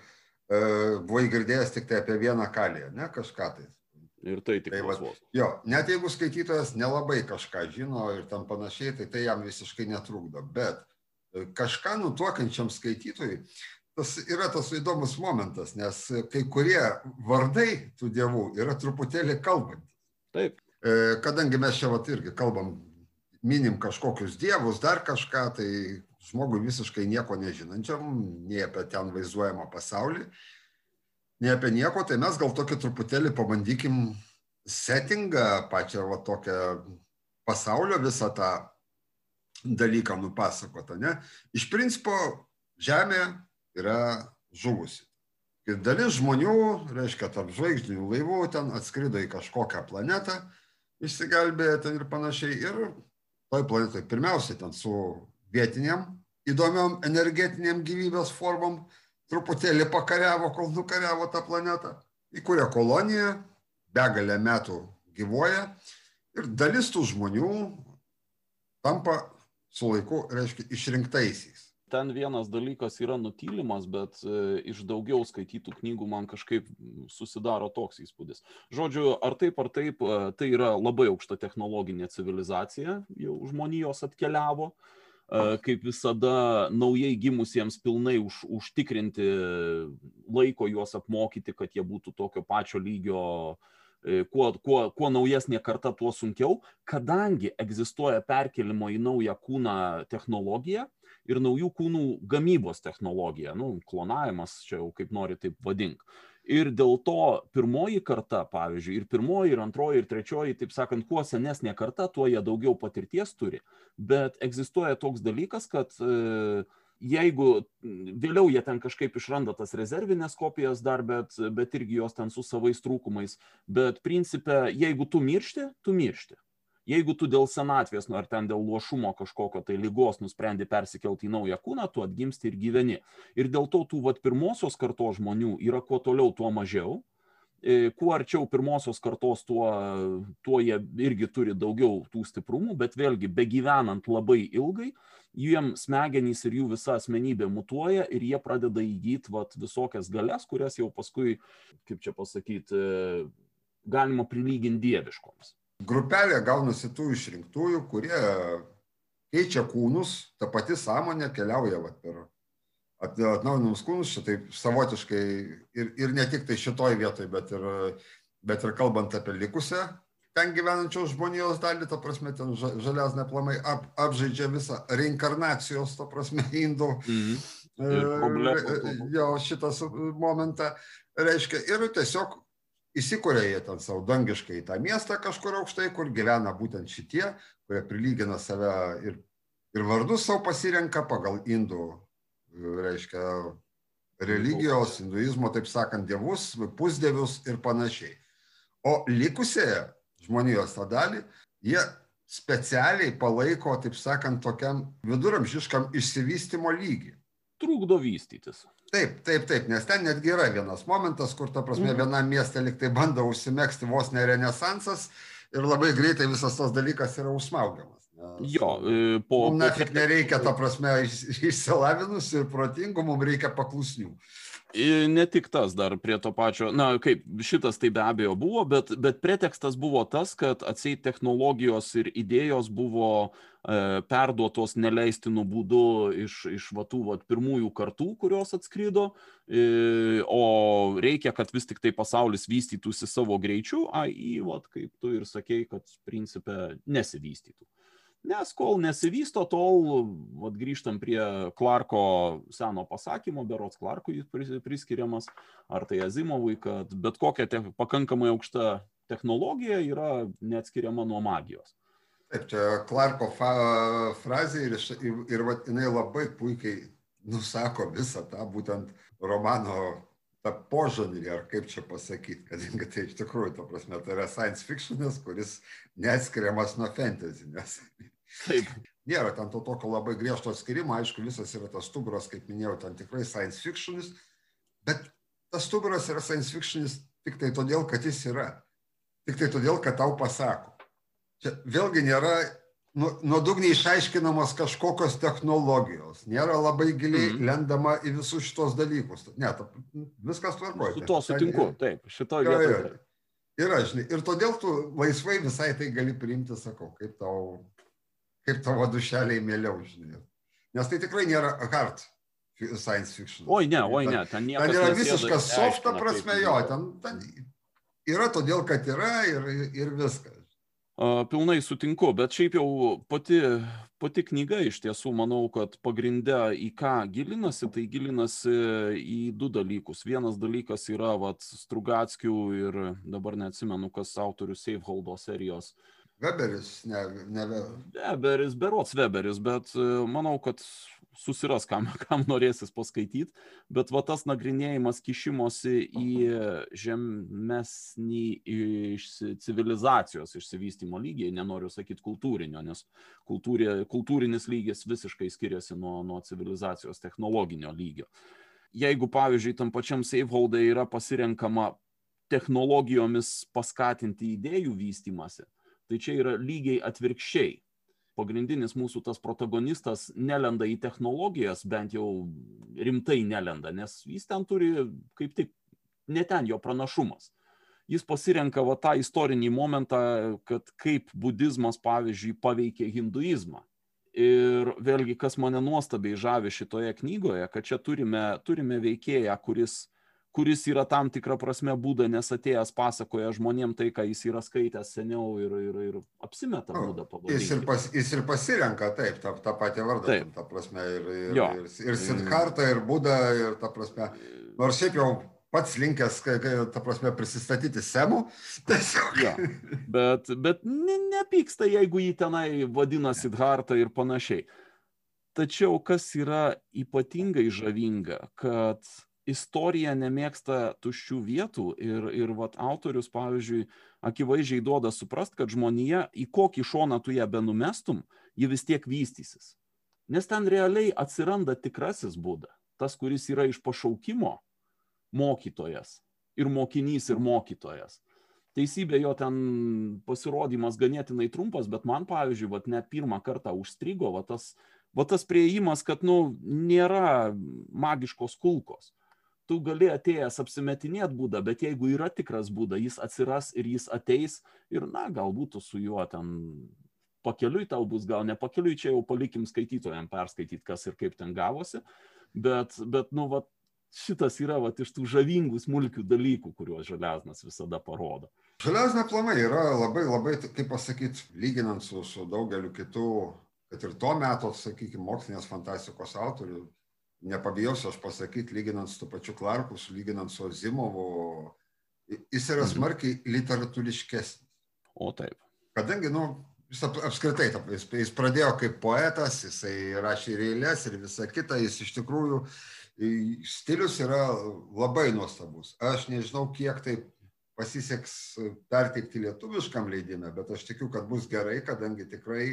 A: E, buvai girdėjęs tik tai apie vieną kalį, ne kažką tai.
C: Ir tai tik tai. Va,
A: jo, net jeigu skaitytojas nelabai kažką žino ir tam panašiai, tai tai jam visiškai netrukdo. Bet e, kažką nutuokiančiam skaitytojui tas yra tas įdomus momentas, nes kai kurie vardai tų dievų yra truputėlį kalbantys.
C: Taip.
A: E, kadangi mes čia vat irgi kalbam, minim kažkokius dievus, dar kažką, tai žmogui visiškai nieko nežinančiam, nei apie ten vaizduojamą pasaulį, nei apie nieko, tai mes gal tokį truputėlį pabandykim settingą, pačią va tokią pasaulio visą tą dalyką nupasakotą. Ne? Iš principo Žemė yra žuvusi. Ir dalis žmonių, reiškia, tarp žvaigždinių laivų ten atskrido į kažkokią planetą, išsigelbėjo ten ir panašiai. Ir toj planetoj pirmiausia ten su vietiniam įdomiom energetiniam gyvybės formom, truputėlį pakariavo, kol nukariavo tą planetą, įkūrė koloniją, begalę metų gyvoja ir dalis tų žmonių tampa su laiku, reiškia, išrinktaisiais.
C: Ten vienas dalykas yra nutylimas, bet e, iš daugiau skaitytų knygų man kažkaip susidaro toks įspūdis. Žodžiu, ar taip ar taip, e, tai yra labai aukšta technologinė civilizacija, jau žmonijos atkeliavo, uh, kaip visada naujai gimusiems pilnai už, užtikrinti laiko juos apmokyti, kad jie būtų tokio pačio lygio, e, kuo, kuo, kuo naujesnė karta, tuo sunkiau, kadangi egzistuoja perkelimo į naują kūną technologija ir naujų kūnų gamybos technologija, nu, klonavimas, čia jau kaip nori taip vadink. Ir dėl to pirmoji karta, pavyzdžiui, ir pirmoji, ir antroji, ir trečioji, taip sakant, kuo senesnė karta, tuo jie daugiau patirties turi. Bet egzistuoja toks dalykas, kad e, jeigu vėliau jie ten kažkaip išranda tas rezervinės kopijas dar, bet, bet irgi jos ten su savais trūkumais, bet principė, jeigu tu miršti, tu miršti jeigu tu dėl senatvės nu ar ten dėl luošumo kažkokio tai ligos nusprendi persikelti į naują kūną tu atgimsti ir gyveni. Ir dėl to tų vat pirmosios kartos žmonių yra kuo toliau tuo mažiau. E, kuo arčiau pirmosios kartos, tuo, tuo jie irgi turi daugiau tų stiprumų, bet vėlgi, begyvenant labai ilgai, jiem smegenys ir jų visa asmenybė mutuoja ir jie pradeda įgyti vat, visokias galias, kurias jau paskui, kaip čia pasakyti, galima prilyginti dieviškoms
A: grupelė gaunasi tų išrinktųjų, kurie keičia kūnus, ta pati sąmonė keliauja vat, per atnaujinimus kūnus, šitaip savotiškai ir, ir ne tik tai šitoj vietoj, bet ir, bet ir kalbant apie likusią ten gyvenančios žmonijos dalį, ta prasme, ten žaliasne plamai ap, apžaidžia visą reinkarnacijos, ta prasme, indų. Mhm. E, jo, šitas momentą reiškia ir tiesiog įsikūrė jie ten savo dangiškai tą miestą kažkur aukštai, kur gyvena būtent šitie, kurie prilygina save ir, ir vardus savo pasirenka pagal indų, reiškia, religijos, hinduizmo, taip sakant, dievus, pusdievius ir panašiai. O likusėje žmonijos tą dalį, jie specialiai palaiko, taip sakant, tokiam viduramžiškam išsivystimo lygiui.
C: Trukdo vystytis.
A: Taip, taip, taip, nes ten netgi yra vienas momentas, kur, ta prasme, mm. vienam miestė liktai bando užsimėgsti vos ne renesansas ir labai greitai visas tas dalykas yra užsmaugiamas.
C: Jo, e, po...
A: Mums net tik nereikia, ta prasme, išsilavinusių ir protingų, mums reikia paklusnių.
C: Ne tik tas dar prie to pačio, na kaip šitas tai be abejo buvo, bet, bet pretekstas buvo tas, kad atsieit technologijos ir idėjos buvo e, perduotos neleistinų būdų iš, iš vatų vat, pirmųjų kartų, kurios atskrido, e, o reikia, kad vis tik tai pasaulis vystytųsi savo greičiu, a į, vat, kaip tu ir sakei, kad principė nesivystytų. Nes kol nesivysto, tol, vat, grįžtam prie Clarko seno pasakymo, berots Clarkui priskiriamas, ar tai Azimovui, kad bet kokia te, pakankamai aukšta technologija yra neatskiriama nuo magijos.
A: Taip, čia Clarko fa frazė ir, ir, ir vat, jinai labai puikiai nusako visą tą būtent romano tą požanrį, ar kaip čia pasakyti, kadangi tai iš tikrųjų, to prasme, tai yra science fictionas, kuris neatskiriamas nuo fantasy, nes Taip. Nėra ten to tokio labai griežto atskirimo, aišku, visas yra tas stuburas, kaip minėjau, ten tikrai science fictionis, bet tas stuburas yra science fictionis tik tai todėl, kad jis yra. Tik tai todėl, kad tau pasako. Čia vėlgi nėra nu, nuodugniai išaiškinamos kažkokios technologijos, nėra labai giliai mm. lendama į visus šitos dalykus. Ne, ta, viskas tvarkoja.
C: Su to sutinku, taip, šitoje vietoje.
A: Yra, žinai, ir todėl tu laisvai visai tai gali priimti, sakau, kaip tau kaip tavo dušeliai mieliau, žinai. Nes tai tikrai nėra hard science fiction.
C: Oi, ne, oi, ne,
A: ten niekas. Ten yra visiškas soft, ta prasme, jo, ten, ten yra todėl, kad yra ir, ir viskas.
C: Pilnai sutinku, bet šiaip jau pati, pati knyga iš tiesų manau, kad pagrindę į ką gilinasi, tai gilinasi į du dalykus. Vienas dalykas yra vat, Strugatskių ir dabar neatsimenu, kas autorius Safeholdo serijos uh,
A: Weberis, ne, ne
C: Weberis, berots Weberis, bet e, manau, kad susiras, kam, kam norėsis paskaityti, bet va tas nagrinėjimas kišimosi į žemesnį iš civilizacijos išsivystymo lygį, nenoriu sakyti kultūrinio, nes kultūrė, kultūrinis lygis visiškai skiriasi nuo, nuo civilizacijos technologinio lygio. Jeigu, pavyzdžiui, tam pačiam saveholdai yra pasirenkama technologijomis paskatinti idėjų vystimasi, tai čia yra lygiai atvirkščiai. Pagrindinis mūsų tas protagonistas nelenda į technologijas, bent jau rimtai nelenda, nes jis ten turi kaip tik ne ten jo pranašumas. Jis pasirenka va tą istorinį momentą, kad kaip budizmas, pavyzdžiui, paveikė hinduizmą. Ir vėlgi, kas mane nuostabiai žavi šitoje knygoje, kad čia turime, turime veikėją, kuris kuris yra tam tikra prasme būda, nes atėjęs pasakoja žmonėm tai, ką jis yra skaitęs seniau ir, ir, ir apsimeta būdą
A: pavadinti. Jis ir, pas, jis ir pasirenka taip, tą, tą patį vardą, taip. ta prasme, ir, ir, jo. ir, ir Siddhartha, ir Būda, ir ta prasme, nors šiaip jau pats linkęs, ta prasme, prisistatyti Semu. Tiesiog.
C: Ja, bet bet ne, nepyksta, jeigu jį tenai vadina Siddhartha ir panašiai. Tačiau kas yra ypatingai žavinga, kad istorija nemėgsta tuščių vietų ir, ir vat, autorius, pavyzdžiui, akivaizdžiai duoda suprast, kad žmonija, į kokį šoną tu ją benumestum, ji vis tiek vystysis. Nes ten realiai atsiranda tikrasis būda, tas, kuris yra iš pašaukimo mokytojas ir mokinys ir mokytojas. Teisybė jo ten pasirodymas ganėtinai trumpas, bet man, pavyzdžiui, vat, net pirmą kartą užstrigo va tas, va tas prieimas, kad nu, nėra magiškos kulkos tu gali atėjęs apsimetinėt būdą, bet jeigu yra tikras būda, jis atsiras ir jis ateis ir, na, galbūt su juo ten pakeliui tau bus, gal ne pakeliui, čia jau palikim skaitytojams perskaityti, kas ir kaip ten gavosi, bet, bet nu, va, šitas yra vat, iš tų žavingų smulkių dalykų, kuriuos Železnas visada parodo.
A: Železna aplamai yra labai, labai, kaip pasakyti, lyginant su, su daugeliu kitų, kad ir to meto, sakykime, mokslinės fantastikos autorių, nepabijosiu aš pasakyti, lyginant su pačiu Clarku, lyginant su Zimovu, jis yra mhm. smarkiai literatūriškesnis.
C: O taip.
A: Kadangi, nu, jis apskritai, jis, jis pradėjo kaip poetas, jisai rašė ir eilės ir visa kita, jis iš tikrųjų, stilius yra labai nuostabus. Aš nežinau, kiek tai pasiseks perteikti lietuviškam leidime, bet aš tikiu, kad bus gerai, kadangi tikrai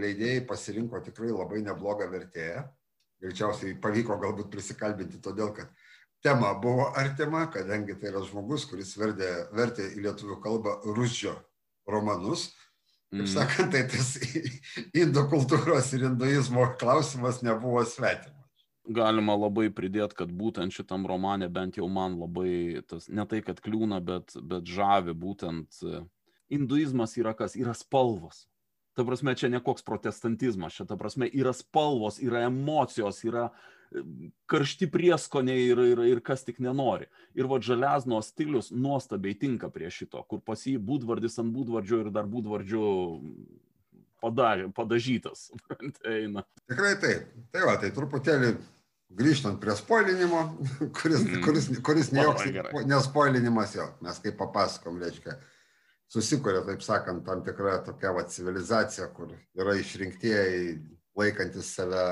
A: leidėjai pasirinko tikrai labai neblogą vertėją. Greičiausiai pavyko galbūt prisikalbinti todėl, kad tema buvo artima, kadangi tai yra žmogus, kuris vertė, vertė į lietuvių kalbą rusžio romanus. Kaip mm. sakant, tai tas indų kultūros ir hinduizmo klausimas nebuvo svetimas
C: galima labai pridėti, kad būtent šitam romane bent jau man labai, tas, ne tai, kad kliūna, bet, bet žavi būtent hinduizmas yra kas? Yra spalvos. Ta prasme, čia ne koks protestantizmas, čia ta prasme yra spalvos, yra emocijos, yra karšti prieskoniai ir, ir, ir kas tik nenori. Ir va žaliazno stilius nuostabiai tinka prie šito, kur pas jį būdvardis ant būdvardžio ir dar būdvardžio padaž, padažytas.
A: Tikrai taip. Tai va, tai truputėlį grįžtant prie spoilinimo, kuris, mm. kuris, kuris ne joks nespoilinimas jo, mes kaip papasakom, reiškia, susikuria, taip sakant, tam tikra tokia va, civilizacija, kur yra išrinktieji laikantis save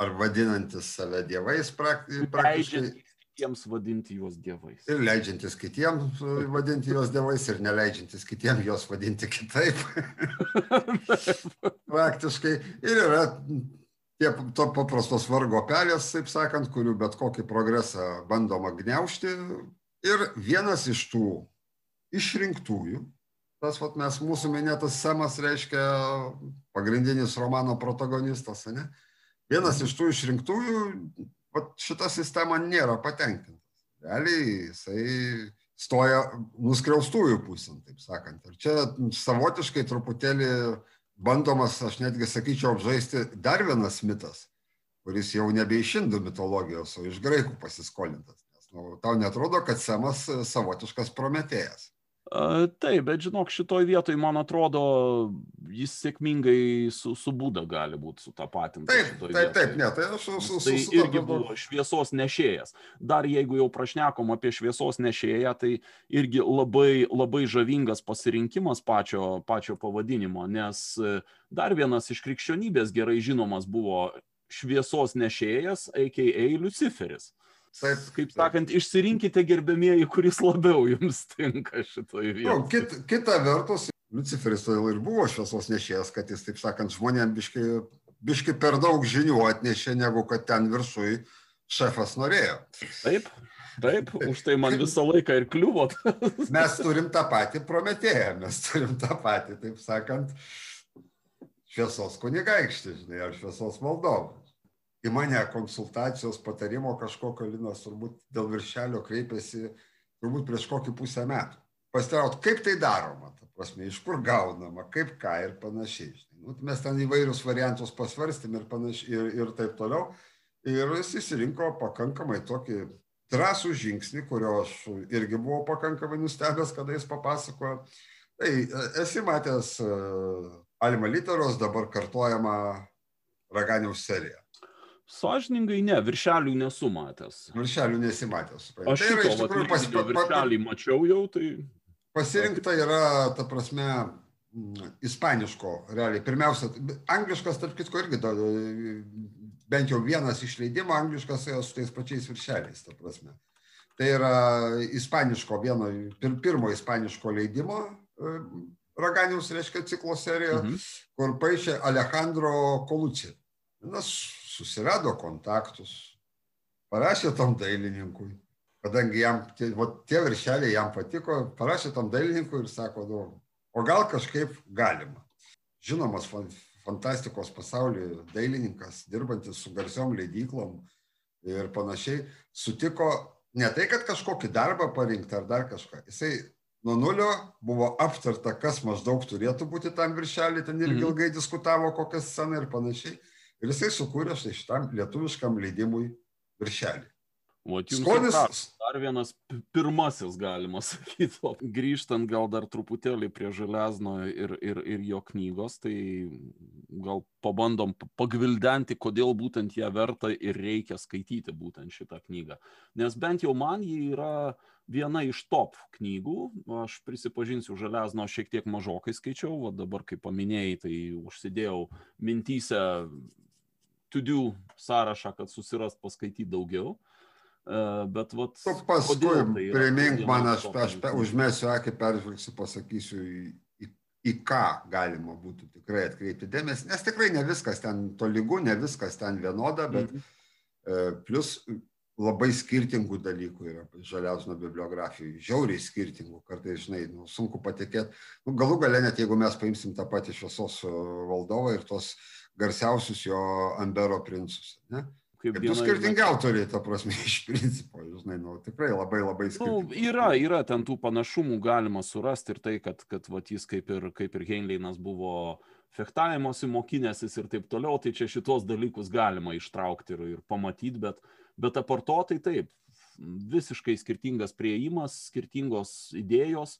A: ar vadinantis save dievais praktiškai.
C: Kitiems vadinti juos dievais.
A: Ir leidžiantis kitiems vadinti juos dievais ir neleidžiantis kitiems juos vadinti kitaip. Praktiškai. Ir yra tie to paprastos vargo pelės, taip sakant, kurių bet kokį progresą bandoma gniaužti. Ir vienas iš tų išrinktųjų, tas vat, mes mūsų minėtas Semas reiškia pagrindinis romano protagonistas, ne? vienas iš tų išrinktųjų, vat, šita sistema nėra patenkintas. Realiai jisai stoja nuskriaustųjų pusėn, taip sakant. Ir čia savotiškai truputėlį bandomas, aš netgi sakyčiau, apžaisti dar vienas mitas, kuris jau nebe iš indų mitologijos, o iš graikų pasiskolintas. Nes nu, tau netrodo, kad Semas savotiškas prometėjas.
C: Taip, bet žinok, šitoj vietoj, man atrodo, jis sėkmingai su, su būda gali būti sutapatintas.
A: Taip, taip, vietoj. taip, ne, tai aš su, su,
C: tai su, irgi buvo šviesos nešėjas. Dar jeigu jau prašnekom apie šviesos nešėją, tai irgi labai, labai žavingas pasirinkimas pačio, pačio pavadinimo, nes e, dar vienas iš krikščionybės gerai žinomas buvo šviesos nešėjas, a.k.a. Luciferis. Taip, kaip sakant, taip. išsirinkite gerbėmieji, kuris labiau jums tinka šitoje vietoje.
A: Nu, kit, kita vertus, Luciferis tai ir buvo šviesos nešėjas, kad jis, taip sakant, žmonėms biški, biški per daug žinių atnešė, negu kad ten viršui šefas norėjo.
C: Taip, taip, už tai man visą laiką ir kliuvo.
A: mes turim tą patį prometėją, mes turim tą patį, taip sakant, šviesos kunigaikštį, žinai, ar šviesos valdovą į mane konsultacijos patarimo kažkokio Linas turbūt dėl viršelio kreipėsi turbūt prieš kokį pusę metų. Pasiraut, kaip tai daroma, ta prasme, iš kur gaunama, kaip ką ir panašiai. Nu, mes ten įvairius variantus pasvarstėm ir, panašiai, ir, ir taip toliau. Ir jis įsirinko pakankamai tokį drąsų žingsnį, kurio aš irgi buvau pakankamai nustebęs, kada jis papasakojo. Tai e, esi matęs uh, Alma Literos dabar kartojama Raganiaus seriją.
C: Sąžiningai ne, viršelių nesu matęs.
A: Viršelių nesimatęs.
C: Aš tai yra iš tikrųjų pas, pa, viršelį mačiau jau, tai...
A: Pasirinkta yra, ta prasme, ispaniško, realiai. Pirmiausia, angliškas, tarp kitko, irgi da, bent jau vienas išleidimo angliškas su tais pačiais viršeliais, ta prasme. Tai yra ispaniško vieno, pir, pirmo ispaniško leidimo e, Raganiaus, reiškia, ciklo serija, mhm. kur paaišė Alejandro Kolucci. Nes susirado kontaktus, parašė tam dailininkui, kadangi jam tie, va, tie viršeliai jam patiko, parašė tam dailininkui ir sako, nu, o gal kažkaip galima. Žinomas fantastikos pasaulyje dailininkas, dirbantis su garsiom leidyklom ir panašiai, sutiko ne tai, kad kažkokį darbą parinkti ar dar kažką. Jisai nuo nulio buvo aptarta, kas maždaug turėtų būti tam viršelį, ten irgi mhm. ilgai diskutavo, kokią sceną ir panašiai. Ir jisai sukūrė štai šitam lietuviškam leidimui viršelį.
C: Vat jums
A: Skonis,
C: dar, dar vienas pi- pirmasis, galima sakyti. O Grįžtant gal dar truputėlį prie Železno ir, ir, ir jo knygos, tai gal pabandom pagvildenti, kodėl būtent ją verta ir reikia skaityti būtent šitą knygą. Nes bent jau man ji yra viena iš top knygų. Aš prisipažinsiu, Železno šiek tiek mažokai skaičiau, o dabar, kaip paminėjai, tai užsidėjau mintyse to-do sąrašą, kad susirast paskaityti daugiau. E, Bet vat,
A: tu paskui
C: tai
A: primink man, aš, aš užmesiu akį, peržvelgsiu, pasakysiu, į, į, į ką galima būtų tikrai atkreipti dėmesį, nes tikrai ne viskas ten tolygu, ne viskas ten vienoda, bet
C: Mhm.
A: e, plus labai skirtingų dalykų yra Žaliausno bibliografijoje, žiauriai skirtingų, kartais, žinai, nu, sunku patikėti. Nu, galų gale net jeigu mes paimsim tą patį šviesos e, valdovą ir tos garsiausius jo Ambero princus. Ne?
C: Kaip viena iš
A: skirtingi autoriai, ta prasme, iš principo, žinai, nu, tikrai labai labai
C: Nu,
A: skirtingi.
C: yra, yra ten tų panašumų galima surasti ir tai, kad, kad vat, jis kaip ir, kaip ir Heinleinas buvo fechtavimosi mokinėsis ir taip toliau, tai čia šitos dalykus galima ištraukti ir, ir pamatyti, bet, bet aparto tai taip, visiškai skirtingas prieimas, skirtingos idėjos.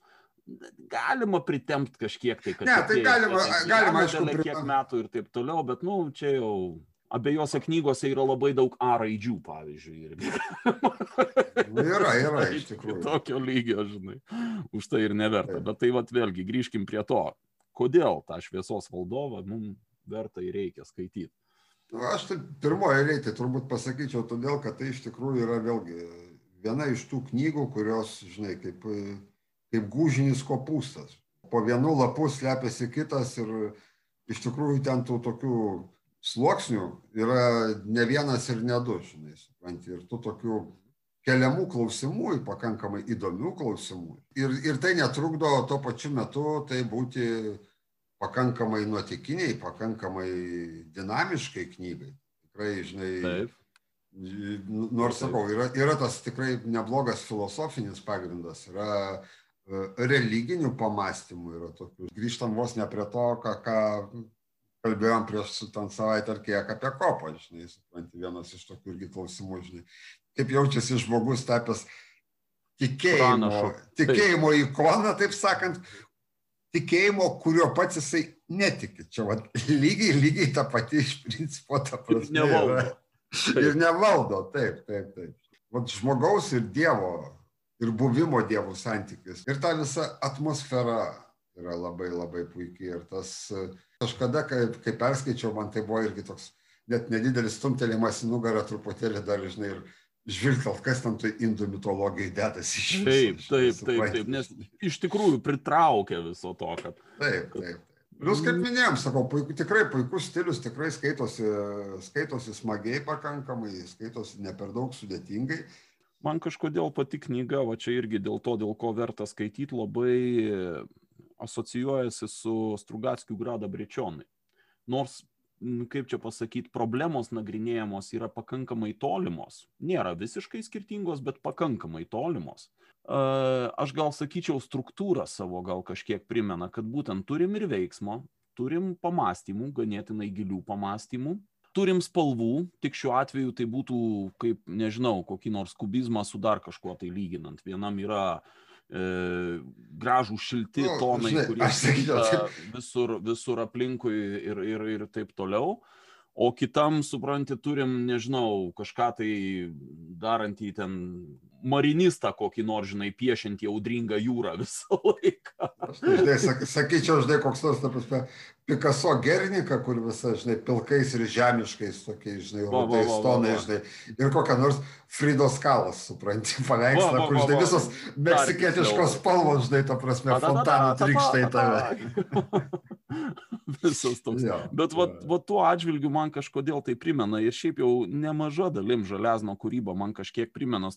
C: Galima pritempti kažkiek tai, kad
A: Ne, tai galima-
C: ten
A: galima, aišku,
C: kiek
A: pritempt.
C: metų ir taip toliau, bet, nu, čia jau abiejose knygose yra labai daug A raidžių, pavyzdžiui. Irgi.
A: Nu, Yra, yra, iš
C: Iki
A: tikrųjų.
C: Tokio lygio, žinai. Už tai ir neverta. Bet tai vat vėlgi grįžkim prie to. Kodėl tą šviesos valdovą mums verta ir reikia skaityti.
A: Nu, Aš tai pirmoje eilėje tai turbūt pasakyčiau, todėl kad tai iš tikrųjų yra vėlgi viena iš tų knygų, kurios, žinai, kaip, kaip gūžinis kopūstas. Po vienu lapu slepiasi kitas ir iš tikrųjų ten tų tokių sluoksnių yra ne vienas ir ne du, žinai, supranti. Ir tų tokių keliamų klausimų, pakankamai įdomių klausimų. Ir, ir tai netrukdo tuo pačiu metu tai būti pakankamai nuotikiniai, pakankamai dinamiškai knygai. Tikrai, žinai,
C: Taip.
A: nors
C: Taip.
A: sakau, yra, yra tas tikrai neblogas filosofinis pagrindas, yra religinių pamastymų, yra tokių. Grįžtam vos ne prie to, ką, ką kalbėjom prieš ten savaitę ar kiek apie kopą, žinai, supranti, vienas iš tokių irgi klausimų, žinai, kaip jaučiasi žmogus tapęs tikėjimo,
C: Pranašu.
A: tikėjimo ikona, taip sakant, tikėjimo, kurio pats jisai netiki. Čia vat, lygiai, lygiai ta pati iš principo ta prasme.
C: nevaldo.
A: yra. Ir nevaldo, taip, taip, taip. Vat žmogaus ir Dievo, ir buvimo Dievo santykis. Ir ta visa atmosfera yra labai labai puikiai. Ir tas e, kažkada, kai, kai perskaičiau, man tai buvo irgi toks net nedidelis stumtelėjimas į nugarą truputėlį dar, žinai, ir žvilgtelt, kas ten tai indų mitologijai dedasi iš viso,
C: Taip, taip, taip, taip, nes iš tikrųjų pritraukia viso to, kad
A: Taip, taip. taip. Plius, kaip minėjom, sakau, puiku, tikrai puikus stilius, tikrai skaitosi, skaitosi smagiai pakankamai, skaitosi ne per daug sudėtingai.
C: Man kažkodėl pati knyga, va čia irgi dėl to, dėl ko verta skaityti, labai asocijuojasi su Strugackiu Grada Brečionai. Nors, kaip čia pasakyti, problemos nagrinėjamos yra pakankamai tolimos. Nėra visiškai skirtingos, bet pakankamai tolimos. Aš gal sakyčiau, struktūrą savo gal kažkiek primena, kad būtent turim ir veiksmo, turim pamastymų, ganėtinai gilių pamastymų, turim spalvų, tik šiuo atveju tai būtų kaip, nežinau, kokį nors kubizmą su dar kažkuo tai lyginant. Vienam yra e, gražų šilti
A: Nu,
C: tonai,
A: žinai,
C: kurie
A: sakyčiau,
C: visur, visur aplinkui ir, ir, ir taip toliau. O kitam, supranti, turim, nežinau, kažką tai darantį ten marinistą kokį nors, žinai, piešiantį audringą jūrą visą laiką.
A: Aš tai, žinai, sak, sakyčiau, žinai, koks nors, ta prasme, Picasso Gernika, kur visa, žinai, pilkais ir žemiškais, tokiais, žinai,
C: va,
A: tonais, žinai, ir kokią nors Fridos kalas, supranti, paveikslą, kur, žinai, visos meksikietiškos spalvos, žinai, ta prasme, fontanų trykšta į tave.
C: Visas toks.
A: Jo,
C: Bet va, va tuo atžvilgiu man kažkodėl tai primena ir šiaip jau nemaža dalim Železno kūryba man kažkiek primena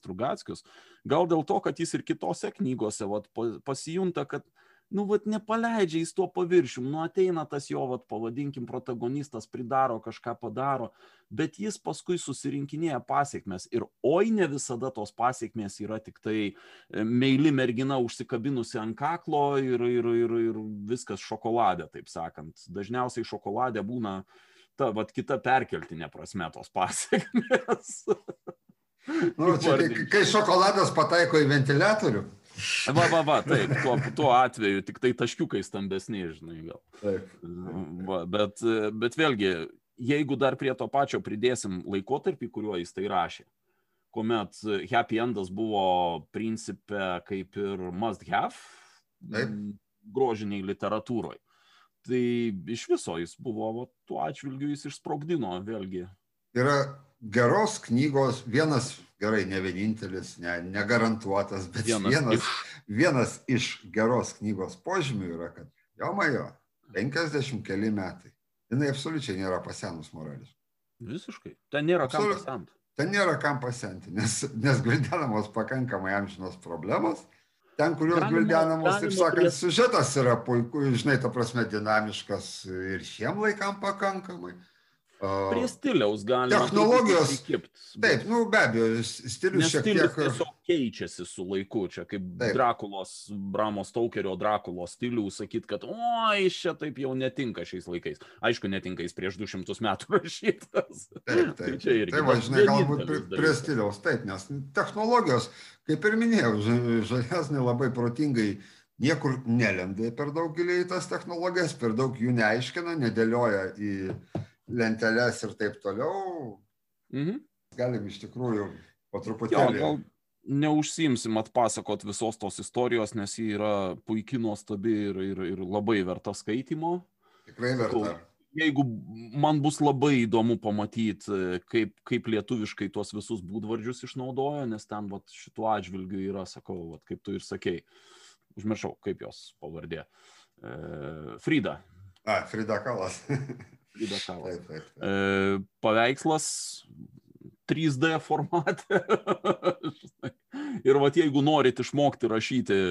C: Strugackius. Gal dėl to, kad jis ir kitose knygose vat, pa- pasijunta, kad nu, vat, nepaleidžia jis tuo paviršium, nu ateina tas jo, vat, pavadinkim, protagonistas, pridaro kažką padaro, bet jis paskui susirinkinėja pasiekmes ir oi ne visada tos pasiekmes yra tik tai e, meili mergina užsikabinusi ant kaklo ir, ir, ir, ir viskas šokolade, taip sakant. Dažniausiai šokolade būna ta vat, kita perkeltinė prasme tos pasiekmes.
A: Nu, čia, kai, kai šokoladas pataiko į ventiliatorių.
C: Va, va, va, taip, tuo, tuo atveju tik tai taškiukai stambesni, žinai, gal.
A: Taip.
C: Va, bet, bet vėlgi, jeigu dar prie to pačio pridėsim laikotarpį, kuriuo jis tai rašė, kuomet happy endas buvo principė kaip ir must have
A: Taip.
C: grožiniai literatūroje. Tai iš viso jis buvo, va, tuo atžvilgiu jis išsprogdino vėlgi.
A: Yra geros knygos, vienas, gerai, ne vienintelis, ne, negarantuotas, bet
C: Vienas
A: vienas,
C: iš.
A: vienas iš geros knygos požymių yra, kad jo majo, 50 keli metai. Jis absoliučiai nėra pasenus morališkai.
C: Visiškai. Ten nėra kam
A: Absoliut-
C: pasent.
A: Ten nėra kam pasenti, nes, nes gvildenamos pakankamai amžinos problemos. Ten, kurios gvildenamos, taip sakant, siužetas yra puikus, žinai, ta prasme, dinamiškas ir šiem laikam pakankamai.
C: Prie stiliaus galima.
A: Technologijos-
C: įkibt, bet-
A: Taip, nu be abejo, stilius
C: Nes
A: šiek tiek.
C: tiesiog keičiasi su laiku. Čia kaip
A: Taip.
C: Drakulos, Bramo Staukerio Drakulos stilių sakyt, kad oi, čia taip jau netinka šiais laikais. Aišku, netinka jis prieš 200 metų rašytas.
A: Taip,
C: Tai
A: taip.
C: čia irgi
A: Tai va, žinai, galbūt prie, prie stiliaus, taip, nes technologijos, kaip ir minėjau, žalesnė labai protingai niekur nelenda per daug giliai tas technologijas, per daug jų neaiškina, nedėlioja į lenteles ir taip toliau.
C: Mhm.
A: Galim iš tikrųjų po
C: Jo,
A: truputėlį.
C: gal neužsimsim atpasakot visos tos istorijos, nes ji yra puikiai nuostabi ir, ir, ir labai verta skaitimo.
A: Tikrai verta.
C: Jeigu man bus labai įdomu pamatyti, kaip, kaip lietuviškai tuos visus būdvardžius išnaudojo, nes ten vat, šituo atžvilgiu yra, sakau, vat, kaip tu ir sakei, užmiršau, kaip jos pavardė. E, Frida.
A: A, Frida Kalas. Taip, taip. taip.
C: E, paveikslas 3D formate. ir vat jeigu norit išmokti rašyti,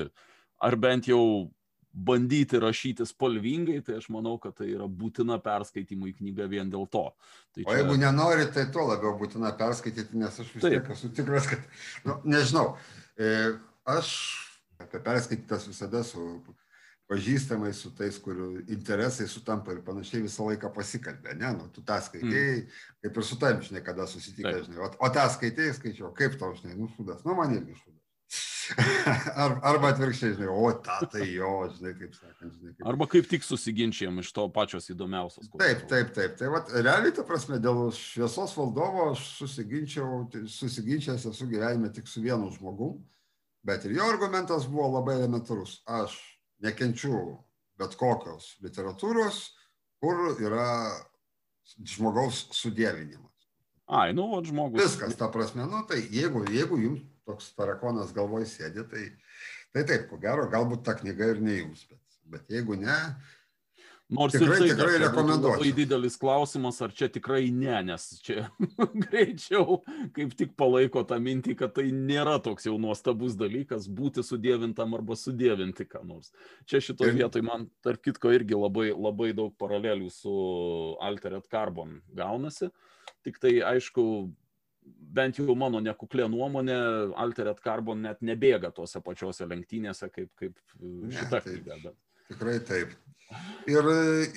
C: ar bent jau bandyti rašyti spalvingai, tai aš manau, kad tai yra būtina perskaitimui knyga vien dėl to. Tai
A: O jeigu nenori, tai tuo labiau būtina perskaityti, nes aš vis
C: Taip.
A: tiek esu tikras, kad, nu, nežinau, e, aš apie perskaitytas visada su pažįstamais, su tais, kurių interesai sutampa ir panašiai visą laiką pasikalbė, ne, nu, tu tą skaitėjai, mm. kaip ir su tavim, žinai, kada susitikai, žinai, o, o tą skaitėjai, skaičiau, kaip tau, žinai, nu, šūdas, nu, man irgi šūdas. Ar, arba atvirkščiai, žinai, o tą tai jo, žinai, kaip sakant, žinai, kaip
C: Arba kaip tik susiginčiam iš to pačios įdomiausios.
A: Taip, taip, taip. Tai vat, realiai, ta prasme, dėl šviesos valdovo aš susiginčiau, tai susiginčięs esu gyvenime tik su vienu žmogum, bet ir jo argumentas buvo labai elementarus. Aš nekenčiu bet kokios literatūros, kur yra žmogaus sudėvinimas.
C: Ai, nu, vat žmogus.
A: Viskas, ta prasme, nu tai jeigu, jeigu jums toks tarakonas galvoj sėdi, tai, tai taip, ko gero, galbūt ta knyga ir ne jums, bet, bet jeigu ne,
C: Nors
A: Tikrai-
C: ir tai
A: tikrai rekomenduočiau.
C: Labai didelis klausimas, ar čia tikrai ne, nes čia greičiau kaip tik palaiko tą mintį, kad tai nėra toks jau nuostabus dalykas būti sudėvintam arba sudėvinti ką nors. Čia šitoje
A: Ir-
C: vietoje man, tarp kitko, irgi labai, labai daug paralelių su Altered Carbon gaunasi. Tik tai, aišku, bent jau mano nekuklė nuomonė, Altered Carbon net nebėga tuose pačiuose lenktynėse kaip, kaip
A: Ne,
C: šita
A: tai-
C: knyga. Bet...
A: Tikrai taip. Ir,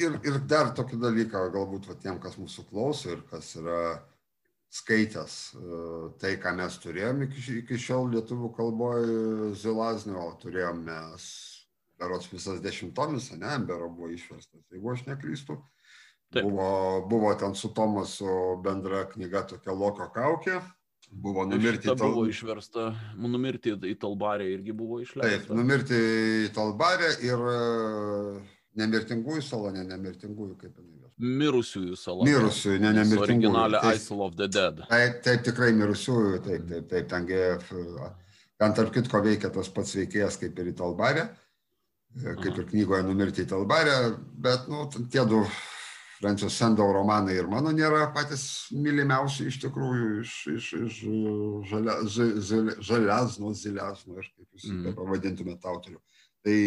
A: ir, ir dar tokį dalyką, galbūt va, tiem, kas mūsų klauso ir kas yra skaitęs e, tai, ką mes turėjom iki, iki šiol lietuvių kalboje Zilaznio, turėjom mes, berots visas dešimtomis, ne, Ambero buvo išverstas, jeigu aš neklystu.
C: Taip.
A: Buvo, buvo ten su Tomasu bendra knyga tokia Loko kaukė, buvo numirti
C: Šita
A: Tal-
C: buvo išversta, numirti į Talbarę irgi buvo
A: Taip,
C: išleista.
A: numirti į Talbarę ir nemirtingųjų salone, nemirtingųjų kaip jinai. jos.
C: Mirusiųjų sala.
A: Mirusiųjų, ne nemirtingųjų.
C: Originalė
A: Tai-
C: Isle of the Dead.
A: Taip, taip, tikrai mirusiųjų, taip, taip, taip, ten, ten tarp kitko veikia tas pats veikėjas kaip ir į Talbarę, e, kaip ir knygoje numirti į Talbarę, bet, nu, tie du Francis Sandau romanai ir mano nėra patys mylimiausi iš tikrųjų iš, iš, iš žalia, zi- zile- žaliazno, ziliazno, ir kaip jūs mm. pavadintumėte autorių. Tai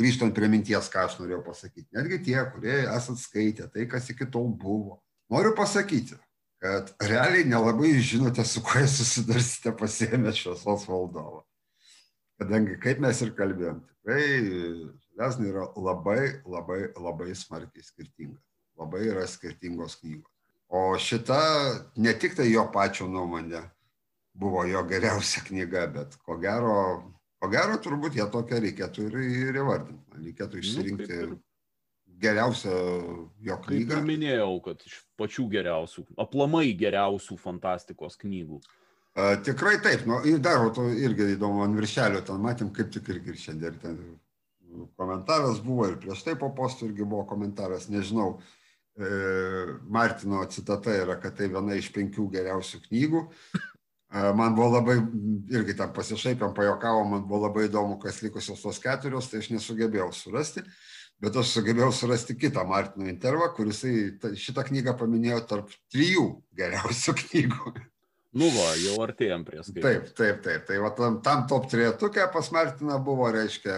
A: grįžtant prie minties, ką aš norėjau pasakyti, netgi tie, kurie esat skaitę tai, kas iki tol buvo, noriu pasakyti, kad realiai nelabai žinote, su kuo susidarsite pasiėmę šviesos valdovą. Kadangi, kaip mes ir kalbėjom, tikrai žaliaznai yra labai, labai, labai smarkiai skirtinga. Labai yra skirtingos knygos. O šita ne tik tai jo pačio nuomonė, buvo jo geriausia knyga, bet ko gero, ko gero turbūt ją tokią reikėtų ir, ir įvardinti. Reikėtų išsirinkti nu, geriausią jo knygą.
C: Kaip ir minėjau, kad iš pačių geriausių, aplamai geriausių fantastikos knygų.
A: A, tikrai taip, nu, ir dar, to irgi įdomu, ant viršelio ten matėm, kaip tik irgi ir šiandien ten komentaras buvo ir prieš tai po postų irgi buvo komentaras, nežinau, e, Martino citata yra, kad tai viena iš penkių geriausių knygų. E, man buvo labai, irgi tam pasišaipėm, pajokavo, man buvo labai įdomu, kas likusios tos keturios, tai aš nesugebėjau surasti, bet aš sugebėjau surasti kitą Martino intervą, kuris šitą knygą paminėjo tarp trijų geriausių knygų.
C: Nu va, jau artėjom prie skaičių.
A: Taip, taip, taip. Tai va, tam, tam top trietukė pas Martiną buvo, reiškia,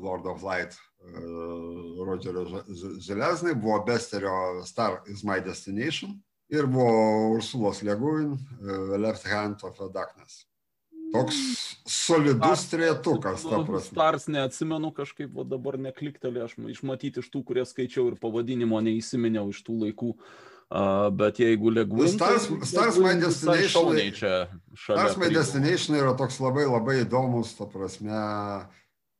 A: Lord of Light, uh, Rodžerio Železnai, buvo Besterio Star is My Destination ir buvo Ursulos Leguin, uh, Left Hand of the Darkness. Toks solidus trietukas, ta prasme.
C: Stars neatsimenu kažkaip, o dabar nekliktelė, aš išmatyti iš tų, kurie skaičiau ir pavadinimo neįsiminiau iš tų laikų. Uh, bet jeigu Legwin...
A: Stars, tai Stars My Destination, Stars My Destination yra toks labai labai įdomus, ta prasme,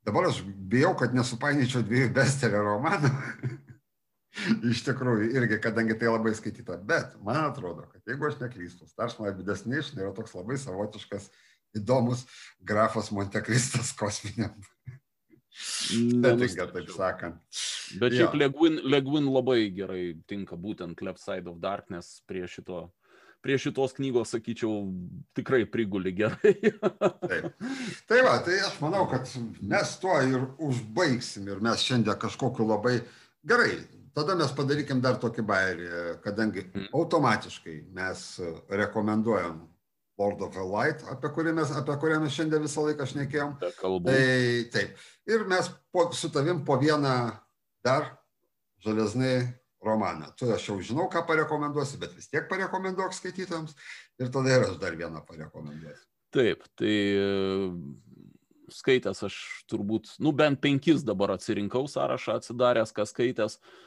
A: dabar aš bijau, kad nesupainičiau dviejų bestelio romanų. Iš tikrųjų, irgi, kadangi tai labai skaityta. Bet man atrodo, kad jeigu aš neklystu, Stars My Destination yra toks labai savotiškas, įdomus grafas Montekristas kosminiam Netinka, taip sakant.
C: Bet šiaip Legwin, Legwin labai gerai tinka būtent Left Side of Darkness prie šito. Prie šitos knygos, sakyčiau, tikrai priguli gerai.
A: taip. Tai va, tai aš manau, kad mes tuo ir užbaigsim ir mes šiandien kažkokiu labai gerai. Tada mes padarykim dar tokį bairį, kadangi mm. automatiškai mes rekomenduojam Lord of the Light, apie kurį mes, apie kurią mes šiandien visą laiką šnekėjom. Tai taip. Ir mes po, su tavim po vieną dar žalesnai romaną. Tu aš jau žinau, ką parekomenduosi, bet vis tiek parekomenduok skaitytams. Ir tada ir aš dar vieną parekomenduosiu.
C: Taip, tai skaitęs aš turbūt, nu bent penkis dabar atsirinkau sąrašą atsidaręs, kas skaitęs. Uh,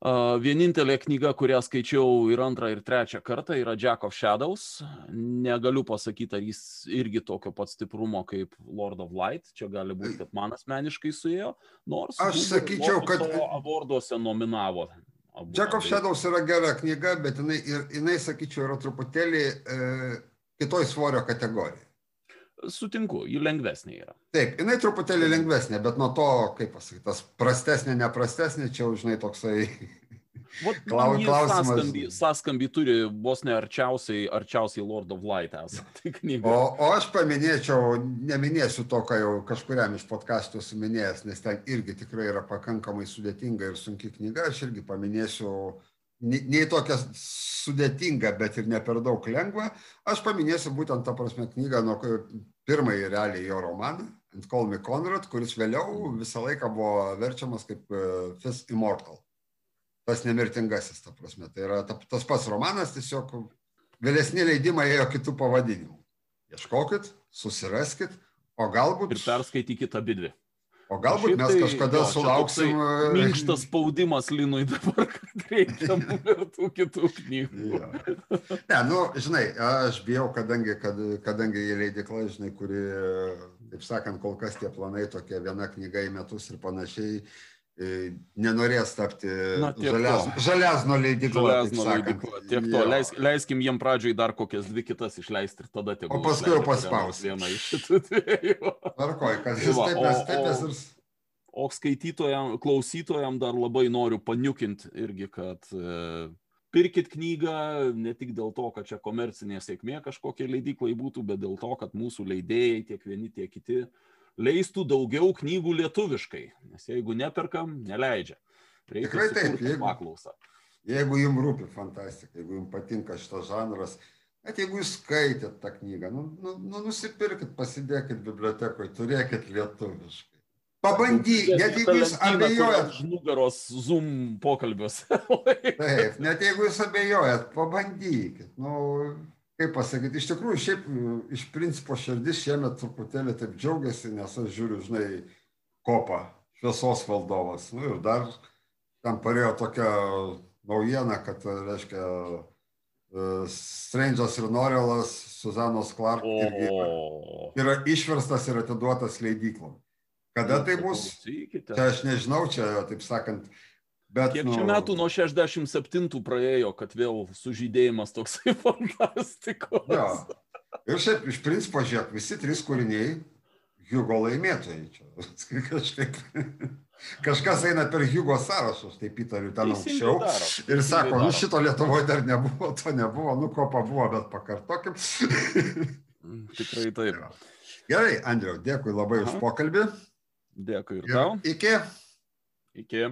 C: Vienintelė knyga, kurią skaičiau ir antrą, ir trečią kartą, yra Jack of Shadows. Negaliu pasakyti, ar jis irgi tokio pat stiprumo kaip Lord of Light. Čia gali būti, kad man asmeniškai suėjo. Nors
A: aš sakyčiau, kad
C: aborduose nominavo.
A: Abu, Jack of Shadows yra gera knyga, bet jinai, jinai sakyčiau, yra truputėlį e, kitoj svorio kategorijai.
C: Sutinku, ji lengvesnė yra.
A: Taip, jinai truputėlį lengvesnė, bet nuo to, kaip pasakyti, tas prastesnė, neprastesnė, čia jau, žinai, toksai
C: Vat, Klau, klausimas. Sąskambį, sąskambį turi vos ne arčiausiai, arčiausiai Lord of Light esate knyga.
A: O, o aš paminėčiau, neminėsiu to, ką jau kažkuriam iš podkastų suminėjęs, nes ten irgi tikrai yra pakankamai sudėtinga ir sunki knyga, aš irgi paminėsiu nei tokia sudėtinga, bet ir ne per daug lengva. Aš paminėsiu būtent tą prasme knygą, nuo pirmąjį realiai jo romaną, Ant Call Me Conrad, kuris vėliau visą laiką buvo verčiamas kaip e, Fist Immortal. Tas nemirtingasis, ta prasme. Tai yra ta, tas pats romanas, tiesiog vėlesni leidimai ėjo kitų pavadinimų. Ieškokit, susiraskit, o galbūt...
C: Ir perskaitykit abi dvi.
A: O galbūt mes kažkada jo, sulauksim.
C: E, minkštas spaudimas Linui dabar, kad reikia ir tų kitų knygų. Ja.
A: Ne, nu, žinai, aš bijau, kadangi, kad, kadangi į leidikla, žinai, kuri, taip sakant, kol kas tie planai tokie viena knyga į metus ir panašiai, nenorės tapti žalias, žaliasno leidikla.
C: Žaliasno leidikla. Tiek to, Leis, leiskim jiem pradžioj dar kokias dvi kitas išleisti ir tada tik.
A: O paskui jau paspaus.
C: Vieną iš šitų dviejų.
A: Tvarkoj, kad jis taip nes taip nes ir...
C: O skaitytojam, klausytojam dar labai noriu paniukinti irgi, kad e, pirkit knygą ne tik dėl to, kad čia komercinė sėkmė kažkokia leidyklai būtų, bet dėl to, kad mūsų leidėjai, tiek vieni, tiek kiti, leistų daugiau knygų lietuviškai, nes jeigu neperkam, neleidžia.
A: Reikia Tikrai taip, jeigu, paklausą. Jeigu jums rūpi fantastika, jeigu jums patinka šitas žanras, net jeigu jūs skaitėt tą knygą, nu, nu, nu, nusipirkit, pasidėkit bibliotekoje, turėkit lietuviškai. Pabandyk, net jeigu jūs abejojat.
C: Už nugaros Zoom pokalbiuose.
A: taip, net jeigu jūs abejojat, pabandykit. Nu, kaip pasakyti, iš tikrųjų, šiaip iš principo širdis šiemet truputėlį taip džiaugiasi, nes aš žiūriu, žinai, kopą, šviesos valdovas. Nu, ir dar ten parėjo tokia naujiena, kad, reiškia, Strange'as ir Norelas, Suzanos Clark irgi yra išverstas ir atiduotas leidyklom. Kada tai bus?
C: Klausykite.
A: Čia aš nežinau, čia taip sakant, bet...
C: Kiek čia metų nuo 67 praėjo, kad vėl sužydėjimas toksai fantastikos.
A: Jo. Ir šiaip, iš principo, žiūrėk, visi trys kūriniai Hugo laimėtojai. Čia kažkaip. Kažkas eina per Hugo sąrašus, taip įtariu, ten
C: daro,
A: Ir sako, nu šito Lietuvoje dar nebuvo, to nebuvo, nu ko pabuvo, bet pakartokim.
C: Mm, Tikrai taip.
A: Gerai, Andriau, dėkui labai už
C: Aha.
A: pokalbį.
C: Dėkui
A: Ir
C: tau.
A: iki.
C: Iki.